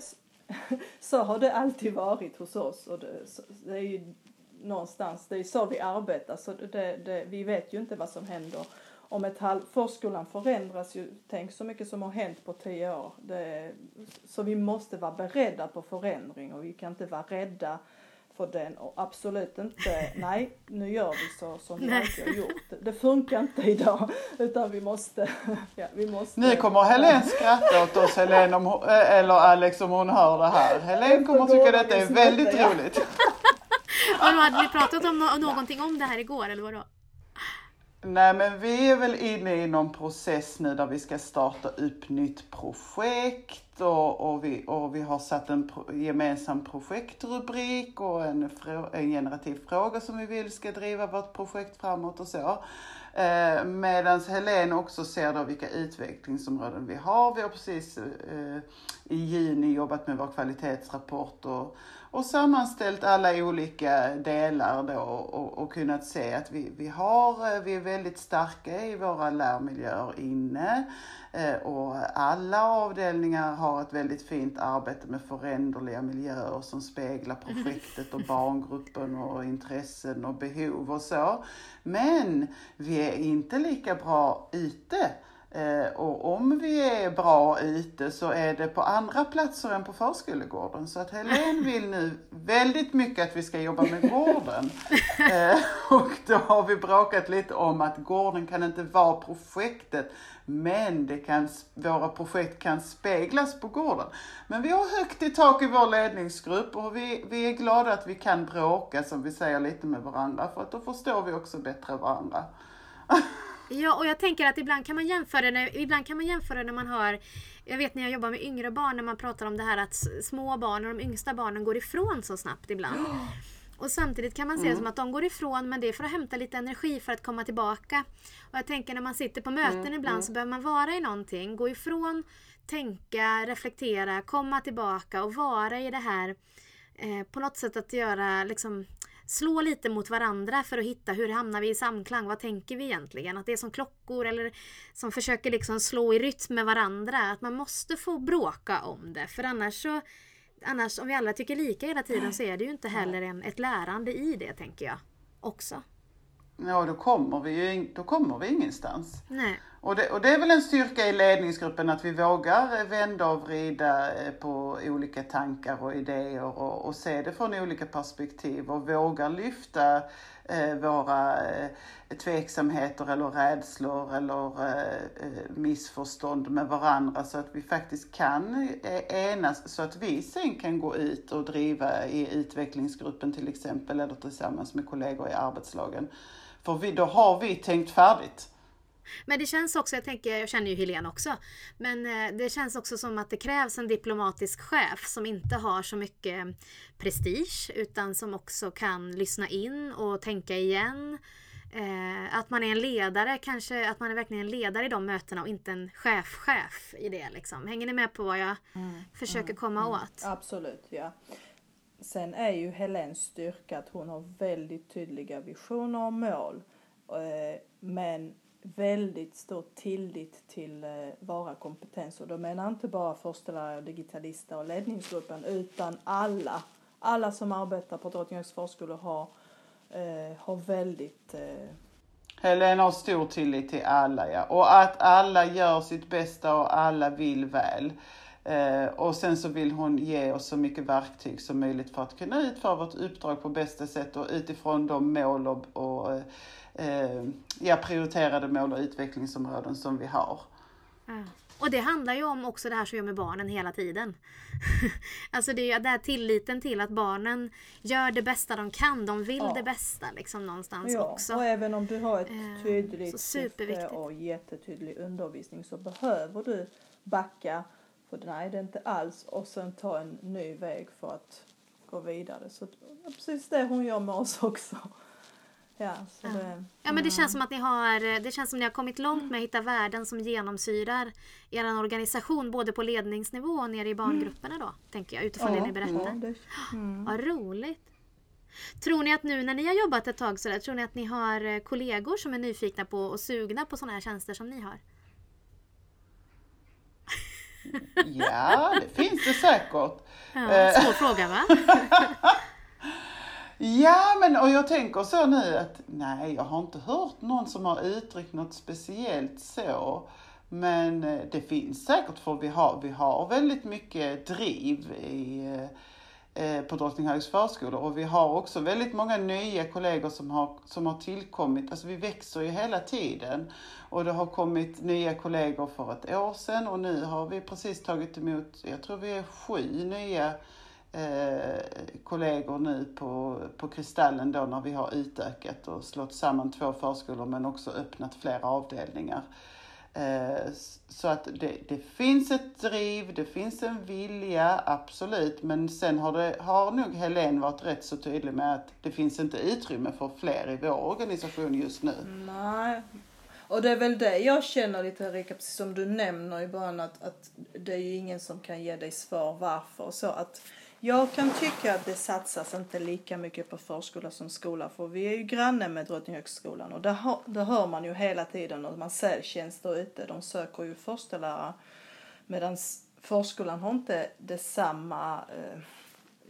C: så har det alltid varit hos oss. Och det, det är ju någonstans, det är så vi arbetar. Så det, det, vi vet ju inte vad som händer om ett halv, förskolan förändras ju, tänk så mycket som har hänt på tio år. Det, så vi måste vara beredda på förändring och vi kan inte vara rädda för den och absolut inte, nej nu gör vi så som vi alltid har gjort. Det, funkar inte idag utan vi måste, ja, vi måste.
B: Nu kommer Helene skratta åt oss Helene om, eh, eller Alex om hon hör det här. Helene kommer tycka detta är väldigt roligt.
A: och då hade ni pratat om någonting om det här igår eller vadå?
B: Nej men vi är väl inne i någon process nu där vi ska starta upp nytt projekt och, och, vi, och vi har satt en pro, gemensam projektrubrik och en, en generativ fråga som vi vill ska driva vårt projekt framåt och så. Eh, Medan Helene också ser då vilka utvecklingsområden vi har. Vi har precis eh, i juni jobbat med vår kvalitetsrapport och, och sammanställt alla olika delar då och, och kunnat se att vi, vi, har, eh, vi är väldigt starka i våra lärmiljöer inne eh, och alla avdelningar har ett väldigt fint arbete med föränderliga miljöer som speglar projektet och barngruppen och intressen och behov och så. Men vi är inte lika bra ute och om vi är bra ute så är det på andra platser än på förskolegården. Så att Helene vill nu väldigt mycket att vi ska jobba med gården. Eh, och då har vi bråkat lite om att gården kan inte vara projektet. Men det kan, våra projekt kan speglas på gården. Men vi har högt i tak i vår ledningsgrupp och vi, vi är glada att vi kan bråka som vi säger lite med varandra. För att då förstår vi också bättre varandra.
A: Ja, och jag tänker att ibland kan man jämföra när, ibland kan man jämföra när man har jag vet när jag jobbar med yngre barn när man pratar om det här att små barn och de yngsta barnen går ifrån så snabbt ibland. Och samtidigt kan man se det mm. som att de går ifrån men det är för att hämta lite energi för att komma tillbaka. Och jag tänker när man sitter på möten mm. ibland mm. så behöver man vara i någonting, gå ifrån, tänka, reflektera, komma tillbaka och vara i det här eh, på något sätt att göra liksom slå lite mot varandra för att hitta hur hamnar vi i samklang, vad tänker vi egentligen? Att det är som klockor eller som försöker liksom slå i rytm med varandra, att man måste få bråka om det för annars så Annars om vi alla tycker lika hela tiden så är det ju inte heller en, ett lärande i det tänker jag också.
B: Ja, då kommer vi ju då kommer vi ingenstans.
A: Nej.
B: Och det, och det är väl en styrka i ledningsgruppen att vi vågar vända och vrida eh, på olika tankar och idéer och, och se det från olika perspektiv och vågar lyfta eh, våra eh, tveksamheter eller rädslor eller eh, eh missförstånd med varandra så att vi faktiskt kan eh, enas så att vi sen kan gå ut och driva i utvecklingsgruppen till exempel eller tillsammans med kollegor i arbetslagen. För vi, då har vi tänkt färdigt.
A: Men det känns också, jag tänker, jag känner ju Helene också, men eh, det känns också som att det krävs en diplomatisk chef som inte har så mycket prestige utan som också kan lyssna in och tänka igen. Eh, att man är en ledare, kanske att man är verkligen en ledare i de mötena och inte en chef-chef i det liksom. Hänger ni med på vad jag mm, försöker mm, komma mm, åt?
C: Absolut, ja. Sen är ju Helens styrka att hon har väldigt tydliga visioner och mål. Eh, men väldigt stor tillit till eh, våra kompetenser. Då menar inte bara förstelärare, digitalister och ledningsgruppen utan alla. Alla som arbetar på Drottninghögs förskolor har, eh, har väldigt eh...
B: Helena har stor tillit till alla ja. Och att alla gör sitt bästa och alla vill väl. Eh, och sen så vill hon ge oss så mycket verktyg som möjligt för att kunna utföra vårt uppdrag på bästa sätt och utifrån de mål och, och eh, ja, prioriterade mål och utvecklingsområden som vi har.
A: Ja. Och det handlar ju om också det här som gör med barnen hela tiden. alltså det är ju den här tilliten till att barnen gör det bästa de kan. De vill ja. det bästa liksom någonstans ja. också.
C: Och även om du har ett eh, tydligt syfte och jättetydlig undervisning så behöver du backa för nej det är inte alls och sen ta en ny väg för att gå vidare. Så precis det hon gör med oss också. Ja, så ja. Det,
A: ja men det känns som att ni har Det känns som ni har kommit långt med att hitta värden som genomsyrar er organisation både på ledningsnivå och nere i barngrupperna då. Tänker jag utifrån ja, det ni berättar. Ja, det, mm. Vad roligt. Tror ni att nu när ni har jobbat ett tag sådär, tror ni att ni har eh, kollegor som är nyfikna på och sugna på sådana här tjänster som ni har?
B: Ja, det finns det säkert.
A: Ja, svår fråga va?
B: Ja, men och jag tänker så nu att nej, jag har inte hört någon som har uttryckt något speciellt så. Men eh, det finns säkert för vi har, vi har väldigt mycket driv i, eh, eh på Drottninghögs förskolor och vi har också väldigt många nya kollegor som har, som har tillkommit. Alltså vi växer ju hela tiden och det har kommit nya kollegor för ett år sedan och nu har vi precis tagit emot, jag tror vi är sju nya eh, kollegor nu på, på Kristallen då när vi har utökat och slått samman två förskolor men också öppnat flera avdelningar. Eh, så att det, det finns ett driv, det finns en vilja, absolut. Men sen har, det, har nog Helene varit rätt så tydlig med att det finns inte utrymme för fler i vår organisation just nu.
C: Nej, och det är väl det jag känner lite Erika, precis som du nämner i början att, att det är ju ingen som kan ge dig svar varför. Så att jag kan tycka att det satsas inte lika mycket på förskola som skola för vi är ju granne med Drottninghögskolan och där, där hör man ju hela tiden och man ser tjänster ute, de söker ju förstelärare medan förskolan har inte detsamma eh,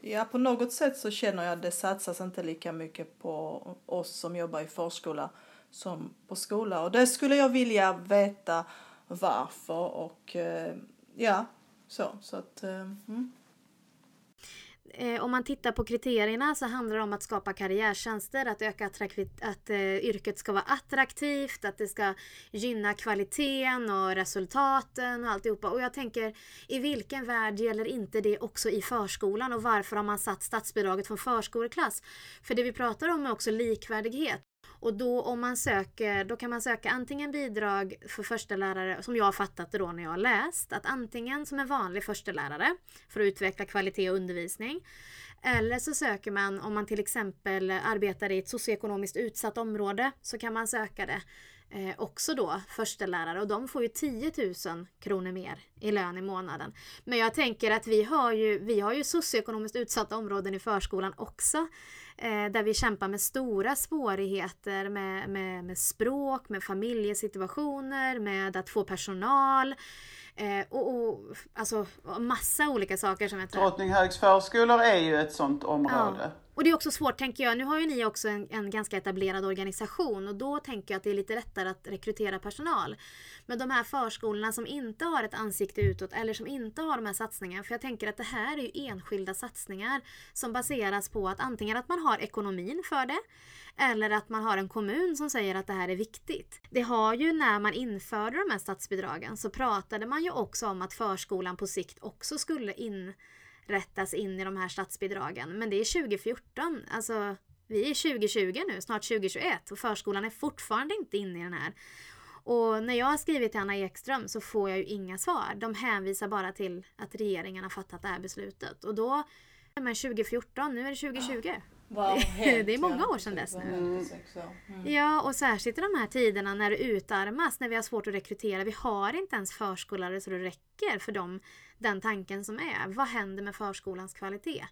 C: Ja, på något sätt så känner jag att det satsas inte lika mycket på oss som jobbar i förskola som på skola. Och det skulle jag vilja veta varför och eh, ja, så. så att, eh, mm
A: Eh, om man tittar på kriterierna så handlar det om att skapa karriärtjänster, att öka att eh, yrket ska vara attraktivt, att det ska gynna kvaliteten och resultaten och alltihopa. Och jag tänker, i vilken värld gäller inte det också i förskolan och varför har man satt statsbidraget från förskoleklass? För det vi pratar om är också likvärdighet. Och då om man söker, då kan man söka antingen bidrag för förstelärare, som jag har fattat det då när jag har läst, att antingen som en vanlig förstelärare för att utveckla kvalitet och undervisning. Eller så söker man om man till exempel arbetar i ett socioekonomiskt utsatt område så kan man söka det eh, också då förstelärare och de får ju 10 000 kronor mer i lön i månaden. Men jag tänker att vi har ju, vi har ju socioekonomiskt utsatta områden i förskolan också där vi kämpar med stora svårigheter med, med, med språk, med familjesituationer, med att få personal eh, och, och alltså massa olika saker som jag
B: tror. Drottninghögs förskolor är ju ett sånt område.
A: Ja. Och det är också svårt tänker jag. Nu har ju ni också en, en, ganska etablerad organisation och då tänker jag att det är lite lättare att rekrytera personal. Men de här förskolorna som inte har ett ansikte utåt eller som inte har de här satsningarna. För jag tänker att det här är ju enskilda satsningar som baseras på att antingen att man har ekonomin för det eller att man har en kommun som säger att det här är viktigt. Det har ju när man införde de här statsbidragen så pratade man ju också om att förskolan på sikt också skulle in rättas in i de här statsbidragen. Men det är 2014, alltså vi är 2020 nu, snart 2021 och förskolan är fortfarande inte inne i den här. Och när jag har skrivit till Anna Ekström så får jag ju inga svar. De hänvisar bara till att regeringen har fattat det här beslutet. Och då, men 2014, nu är det 2020. Wow, det är många år sedan dess nu. Mm. Ja, och särskilt i de här tiderna när det utarmas, när vi har svårt att rekrytera. Vi har inte ens förskollare så det räcker för dem, den tanken som är. Vad händer med förskolans kvalitet?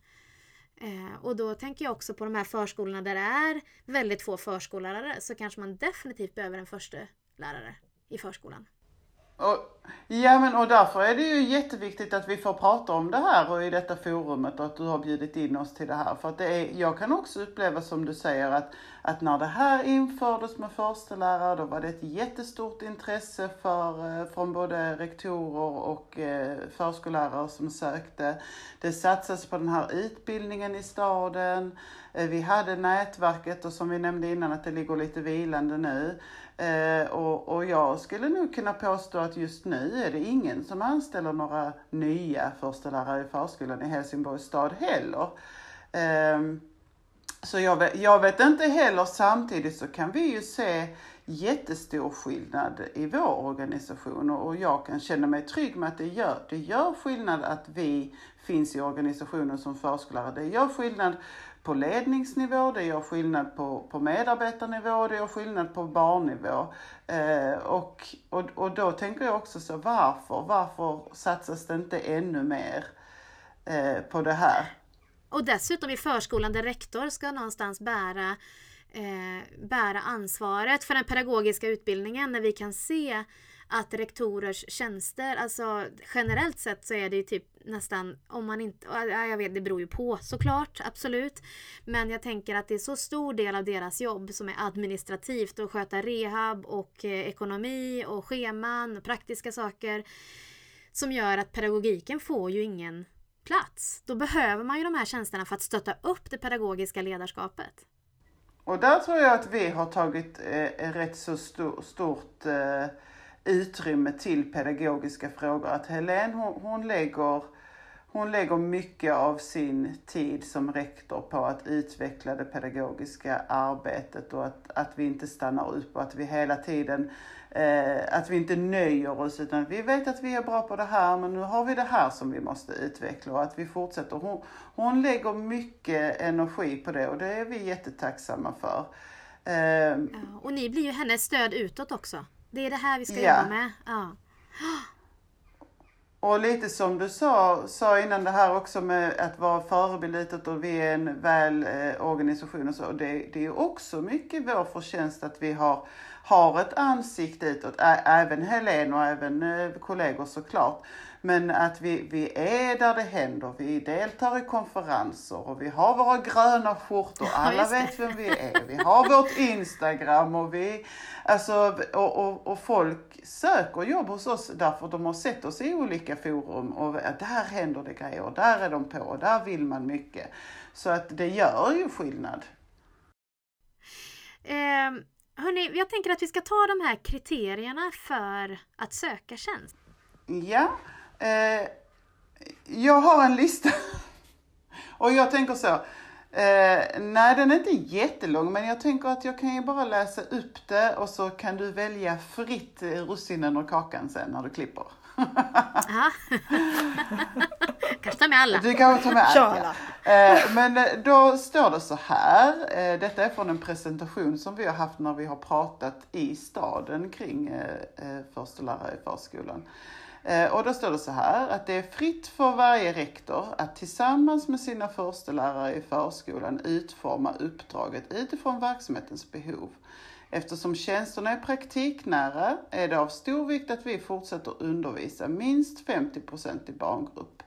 A: Eh, och då tänker jag också på de här förskolorna där det är väldigt få förskollärare så kanske man definitivt behöver en första lärare i förskolan.
B: Och, ja men och därför är det ju jätteviktigt att vi får prata om det här och i detta forumet och att du har bjudit in oss till det här. För att det är, jag kan också uppleva som du säger att, att när det här infördes med förstelärare då var det ett jättestort intresse för, eh, från både rektorer och eh, förskollärare som sökte. Det satsas på den här utbildningen i staden. Eh, vi hade nätverket och som vi nämnde innan att det ligger lite vilande nu. Och, och jag skulle nog kunna påstå att just nu är det ingen som anställer några nya förstelärare i förskolan i Helsingborgs stad heller. Eh, så jag vet, jag vet inte heller, samtidigt så kan vi ju se jättestor skillnad i vår organisation och jag kan känna mig trygg med att det gör, det gör skillnad att vi finns i organisationen som förskollärare. Det gör skillnad på ledningsnivå, det gör skillnad på, på medarbetarnivå, det gör skillnad på barnnivå. Eh, och, och, och då tänker jag också så, varför? Varför satsas det inte ännu mer eh, på det här?
A: Och dessutom i förskolan där rektor ska någonstans bära eh, bära ansvaret för den pedagogiska utbildningen när vi kan se att rektorers tjänster, alltså generellt sett så är det ju typ nästan, om man inte, jag vet det beror ju på såklart, absolut. Men jag tänker att det är så stor del av deras jobb som är administrativt och sköta rehab och eh, ekonomi och scheman och praktiska saker. Som gör att pedagogiken får ju ingen plats. Då behöver man ju de här tjänsterna för att stötta upp det pedagogiska ledarskapet.
B: Och där tror jag att vi har tagit eh, rätt så stor, stort eh, utrymme till pedagogiska frågor. Att Helene hon, hon, lägger, hon lägger mycket av sin tid som rektor på att utveckla det pedagogiska arbetet och att, att vi inte stannar upp och att vi hela tiden eh, att vi inte nöjer oss utan vi vet att vi är bra på det här men nu har vi det här som vi måste utveckla och att vi fortsätter. Hon, hon lägger mycket energi på det och det är vi jättetacksamma för.
A: Eh, och ni blir ju hennes stöd utåt också. Det är det här vi ska ja. jobba med. Ja.
B: Och lite som du sa, sa innan det här också med att vara förebild utåt och vi är en väl eh, organisation och så. Det, det är också mycket vår förtjänst att vi har, har ett ansikte utåt. Även Helene och även eh, kollegor såklart. Men att vi, vi är där det händer. Vi deltar i konferenser och vi har våra gröna skjortor. Alla vet vem vi är. Vi har vårt Instagram och vi, alltså, och, och, och folk söker jobb hos oss därför de har sett oss i olika forum och där händer det grejer, där är de på, och där vill man mycket. Så att det gör ju skillnad.
A: Eh, hörni, jag tänker att vi ska ta de här kriterierna för att söka tjänst.
B: Ja, Eh, jag har en lista. Och jag tänker så. Eh, nej, den är inte jättelång, men jag tänker att jag kan ju bara läsa upp det och så kan du välja fritt russinen och kakan sen när du klipper
A: kanske ta med alla.
B: Du kan ta med alla. Ja. Eh, men eh, då står det så här. Eh, detta är från en presentation som vi har haft när vi har pratat i staden kring förstelärare i förskolan. Och då står det så här att det är fritt för varje rektor att tillsammans med sina förstelärare i förskolan utforma uppdraget utifrån verksamhetens behov. Eftersom tjänsterna är praktiknära är det av stor vikt att vi fortsätter undervisa minst 50% i barngrupp.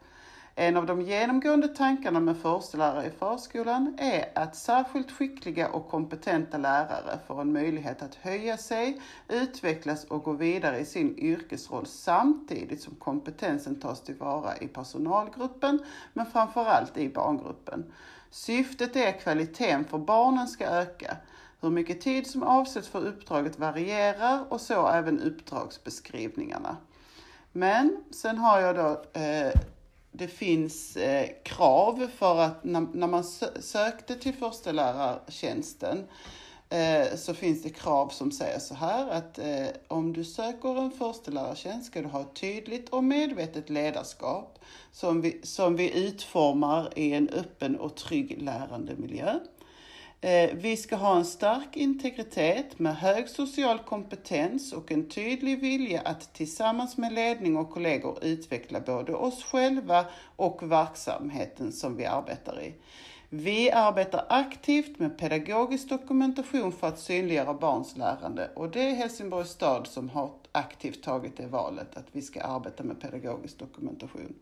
B: En av de genomgående tankarna med förstelärare i förskolan är att särskilt skickliga och kompetenta lärare får en möjlighet att höja sig, utvecklas och gå vidare i sin yrkesroll samtidigt som kompetensen tas tillvara i personalgruppen men framförallt i barngruppen. Syftet är att kvaliteten för barnen ska öka. Hur mycket tid som avsätts för uppdraget varierar och så även uppdragsbeskrivningarna. Men sen har jag då eh, det finns eh, krav för att när, när man sökte till förstelärartjänsten eh, så finns det krav som säger så här att eh, om du söker en förstelärartjänst ska du ha ett tydligt och medvetet ledarskap som vi, som vi utformar i en öppen och trygg lärandemiljö. Eh, vi ska ha en stark integritet med hög social kompetens och en tydlig vilja att tillsammans med ledning och kollegor utveckla både oss själva och verksamheten som vi arbetar i. Vi arbetar aktivt med pedagogisk dokumentation för att synliggöra barns lärande och det är Helsingborgs stad som har aktivt tagit det valet att vi ska arbeta med pedagogisk dokumentation.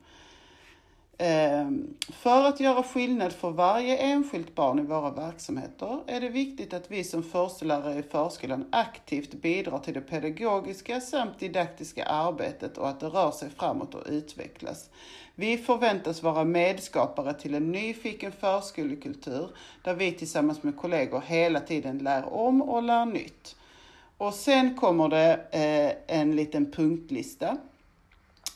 B: Ehm, för att göra skillnad för varje enskilt barn i våra verksamheter är det viktigt att vi som förstelärare i förskolan aktivt bidrar till det pedagogiska samt didaktiska arbetet och att det rör sig framåt och utvecklas. Vi förväntas vara medskapare till en nyfiken förskolekultur där vi tillsammans med kollegor hela tiden lär om och lär nytt. Och sen kommer det eh, en liten punktlista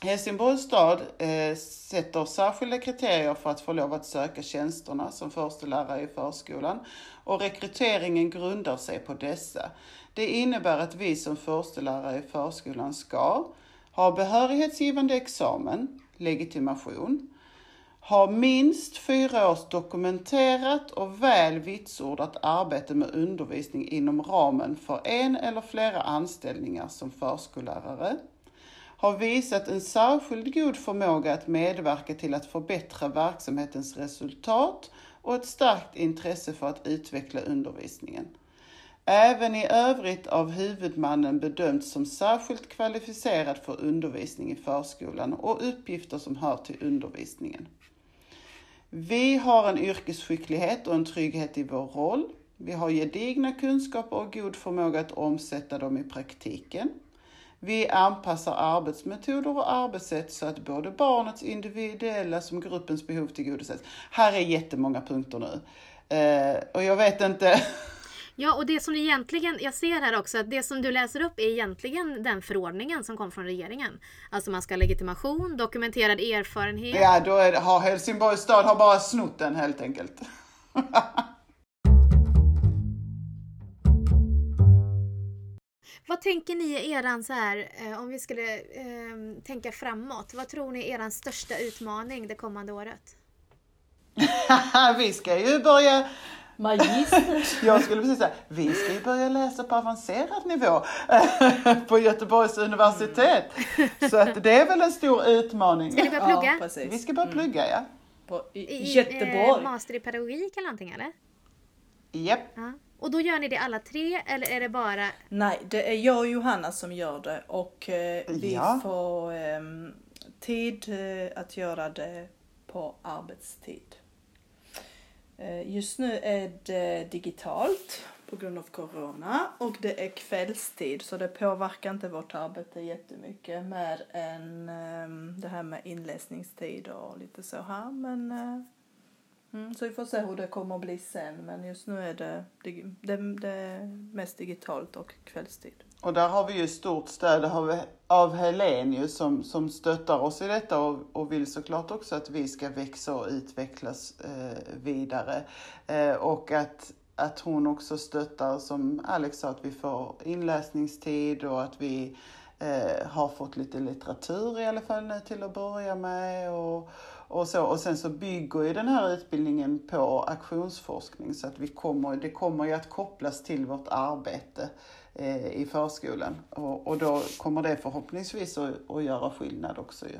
B: Helsingborgs stad eh, sätter särskilda kriterier för att få lov att söka tjänsterna som förstelärare i förskolan och rekryteringen grundar sig på dessa. Det innebär att vi som förstelärare i förskolan ska ha behörighetsgivande examen, legitimation, ha minst fyra års dokumenterat och väl vitsordat arbete med undervisning inom ramen för en eller flera anställningar som förskollärare, har visat en särskild god förmåga att medverka till att förbättra verksamhetens resultat och ett starkt intresse för att utveckla undervisningen. Även i övrigt av huvudmannen bedömts som särskilt kvalificerad för undervisning i förskolan och uppgifter som hör till undervisningen. Vi har en yrkesskicklighet och en trygghet i vår roll. Vi har gedigna kunskaper och god förmåga att omsätta dem i praktiken. Vi anpassar arbetsmetoder och arbetssätt så att både barnets individuella som gruppens behov tillgodoses. Här är jättemånga punkter nu. Eh, och jag vet inte
A: Ja, och det som egentligen, jag ser här också att det som du läser upp är egentligen den förordningen som kom från regeringen. Alltså man ska ha legitimation, dokumenterad erfarenhet.
B: Ja, då är det, har Helsingborgs stad har bara snott den helt enkelt.
A: Vad tänker ni är eran så här, eh, om vi skulle eh, tänka framåt, vad tror ni är eran största utmaning det kommande året?
B: vi ska ju börja
C: Magister.
B: Jag skulle precis säga, vi ska ju börja läsa på avancerad nivå på Göteborgs universitet. Så att det är väl en stor utmaning.
A: Ska ni börja plugga?
B: Ja, vi ska börja plugga, ja.
C: På, I, I Göteborg?
A: Eh, master i pedagogik eller någonting eller?
B: Japp.
A: Ja. Och då gör ni det alla tre eller är det bara?
C: Nej, det är jag och Johanna som gör det och eh, vi ja. får eh, tid eh, att göra det på arbetstid. Eh, just nu är det digitalt på grund av Corona och det är kvällstid så det påverkar inte vårt arbete jättemycket mer än ehm, det här med inläsningstid och lite så här men eh, Mm, så vi får se hur det kommer att bli sen men just nu är det, det, det, det mest digitalt och kvällstid.
B: Och där har vi ju stort stöd av, av Helene som, som stöttar oss i detta och, och vill såklart också att vi ska växa och utvecklas eh, vidare. Eh, och att, att hon också stöttar, som Alex sa, att vi får inläsningstid och att vi eh, har fått lite litteratur i alla fall nu till att börja med. Och, och, så. och sen så bygger ju den här utbildningen på aktionsforskning så att vi kommer, det kommer ju att kopplas till vårt arbete eh, i förskolan. Och, och då kommer det förhoppningsvis att, att göra skillnad också ju.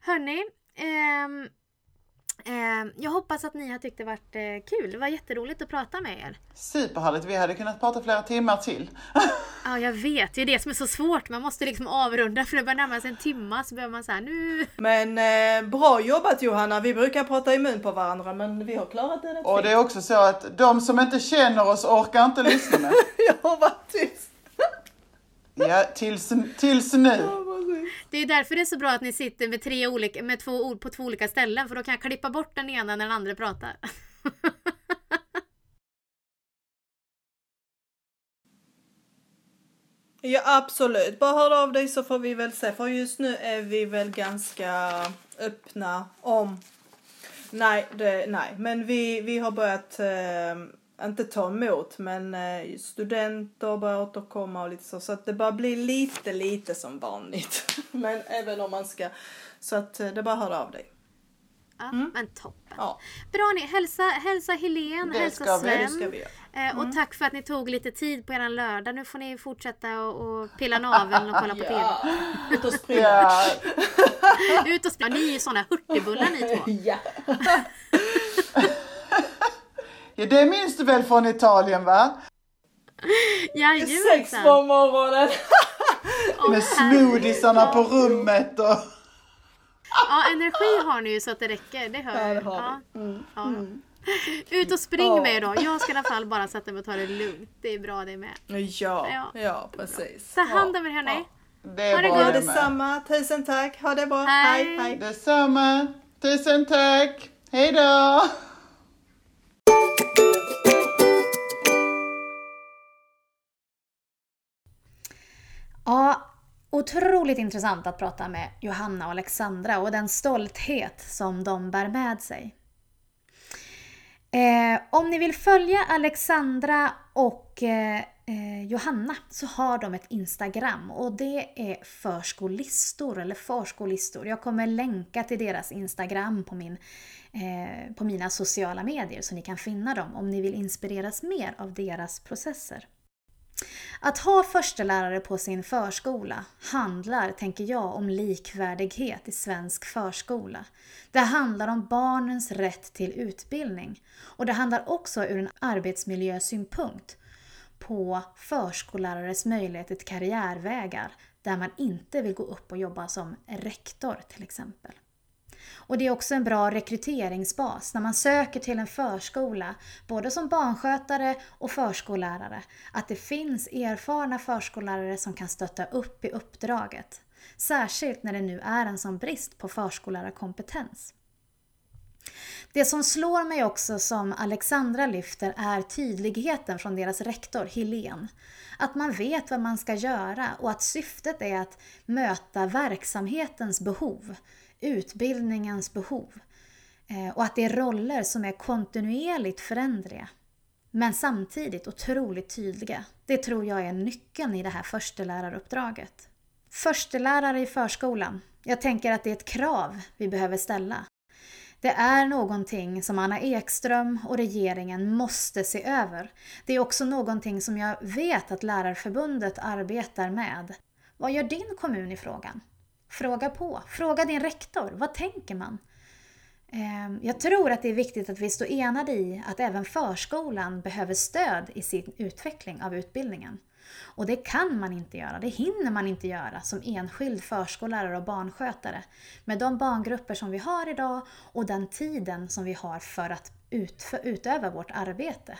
A: Hörni, ehm, jag hoppas att ni har tyckt det varit eh, kul. Det var jätteroligt att prata med er.
B: Superhärligt, vi hade kunnat prata flera timmar till.
A: Ja, jag vet. Det är det som är så svårt. Man måste liksom avrunda för det börjar närma sig en timma så behöver man säga nu.
C: Men eh, bra jobbat Johanna. Vi brukar prata i mun på varandra men vi har klarat det rätt
B: Och det är också så att de som inte känner oss orkar inte lyssna.
C: Jag har varit tyst.
B: Ja, tills, tills nu.
A: Det är därför det är så bra att ni sitter med, tre olika, med två ord på två olika ställen för då kan jag klippa bort den ena när den andra pratar.
C: Ja absolut, bara hör av dig så får vi väl se. För just nu är vi väl ganska öppna om... Nej, det, nej. men vi, vi har börjat, eh, inte ta emot, men eh, studenter börjar återkomma och lite så. Så att det bara blir lite, lite som vanligt. men även om man ska... Så att eh, det bara hör av dig.
A: Ja, Men toppen.
C: Ja,
A: Bra ni, hälsa, hälsa Helen,
B: Det
A: hälsa
B: ska vi, det
A: Sven.
C: vi göra.
A: Eh, Och tack för att ni tog lite tid på er lördag. Nu får ni fortsätta och, och pilla naveln och kolla på TV.
C: Ut och springa.
A: Ut och spela. Ni är ju såna hurtigbullar ni två.
C: Ja.
B: ja, det minns du väl från Italien va?
C: Sex
A: Jajamensan.
C: på morgonen.
A: Åh,
B: Med smoothiesarna på rummet och...
A: Ja, energi har ni ju så att det räcker. Det hör
C: Ja,
A: jag. Ja.
C: Mm.
A: Ja. Ut och spring
C: Ja.
A: med er då. Jag ska i alla fall bara sätta mig och ta det lugnt. Det är bra det med.
C: Ja,
A: Ja.
C: ja, precis.
A: Ta hand
C: ja.
A: om er hörni.
B: Det är
A: Ha det
B: bra
A: gott.
C: Ja, detsamma. Tusen tack. Ha det bra.
A: Hej.
C: Hej, hej.
B: Detsamma. Tusen tack. Hej då.
A: Ja, otroligt intressant att prata med Johanna och Alexandra och den stolthet som de bär med sig. Eh, om ni vill följa Alexandra och eh, eh, Johanna så har de ett Instagram och det är förskolistor eller förskolistor. Jag kommer länka till deras Instagram på, min, eh, på mina sociala medier så ni kan finna dem om ni vill inspireras mer av deras processer. Att ha förstelärare på sin förskola handlar, tänker jag, om likvärdighet i svensk förskola. Det handlar om barnens rätt till utbildning. Och det handlar också ur en arbetsmiljösynpunkt på förskollärares möjligheter till karriärvägar där man inte vill gå upp och jobba som rektor till exempel. Och det är också en bra rekryteringsbas när man söker till en förskola, både som barnskötare och förskollärare, att det finns erfarna förskollärare som kan stötta upp i uppdraget. Särskilt när det nu är en sån brist på förskollärarkompetens. Det som slår mig också som Alexandra lyfter är tydligheten från deras rektor Helen. Att man vet vad man ska göra och att syftet är att möta verksamhetens behov, utbildningens behov. Eh, och att det är roller som är kontinuerligt förändriga. Men samtidigt otroligt tydliga. Det tror jag är nyckeln i det här försteläraruppdraget. Förstelärare i förskolan. Jag tänker att det är ett krav vi behöver ställa. Det är någonting som Anna Ekström och regeringen måste se över. Det är också någonting som jag vet att Lärarförbundet arbetar med. Vad gör din kommun i frågan? Fråga på. Fråga din rektor. Vad tänker man? Ehm, jag tror att det är viktigt att vi står enade i att även förskolan behöver stöd i sin utveckling av utbildningen. Och det kan man inte göra, det hinner man inte göra som enskild förskollärare och barnskötare med de barngrupper som vi har idag och den tiden som vi har för att utfö- utöva vårt arbete.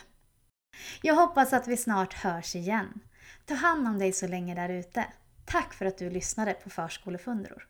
A: Jag hoppas att vi snart hörs igen. Ta hand om dig så länge där ute. Tack för att du lyssnade på Förskolefundror.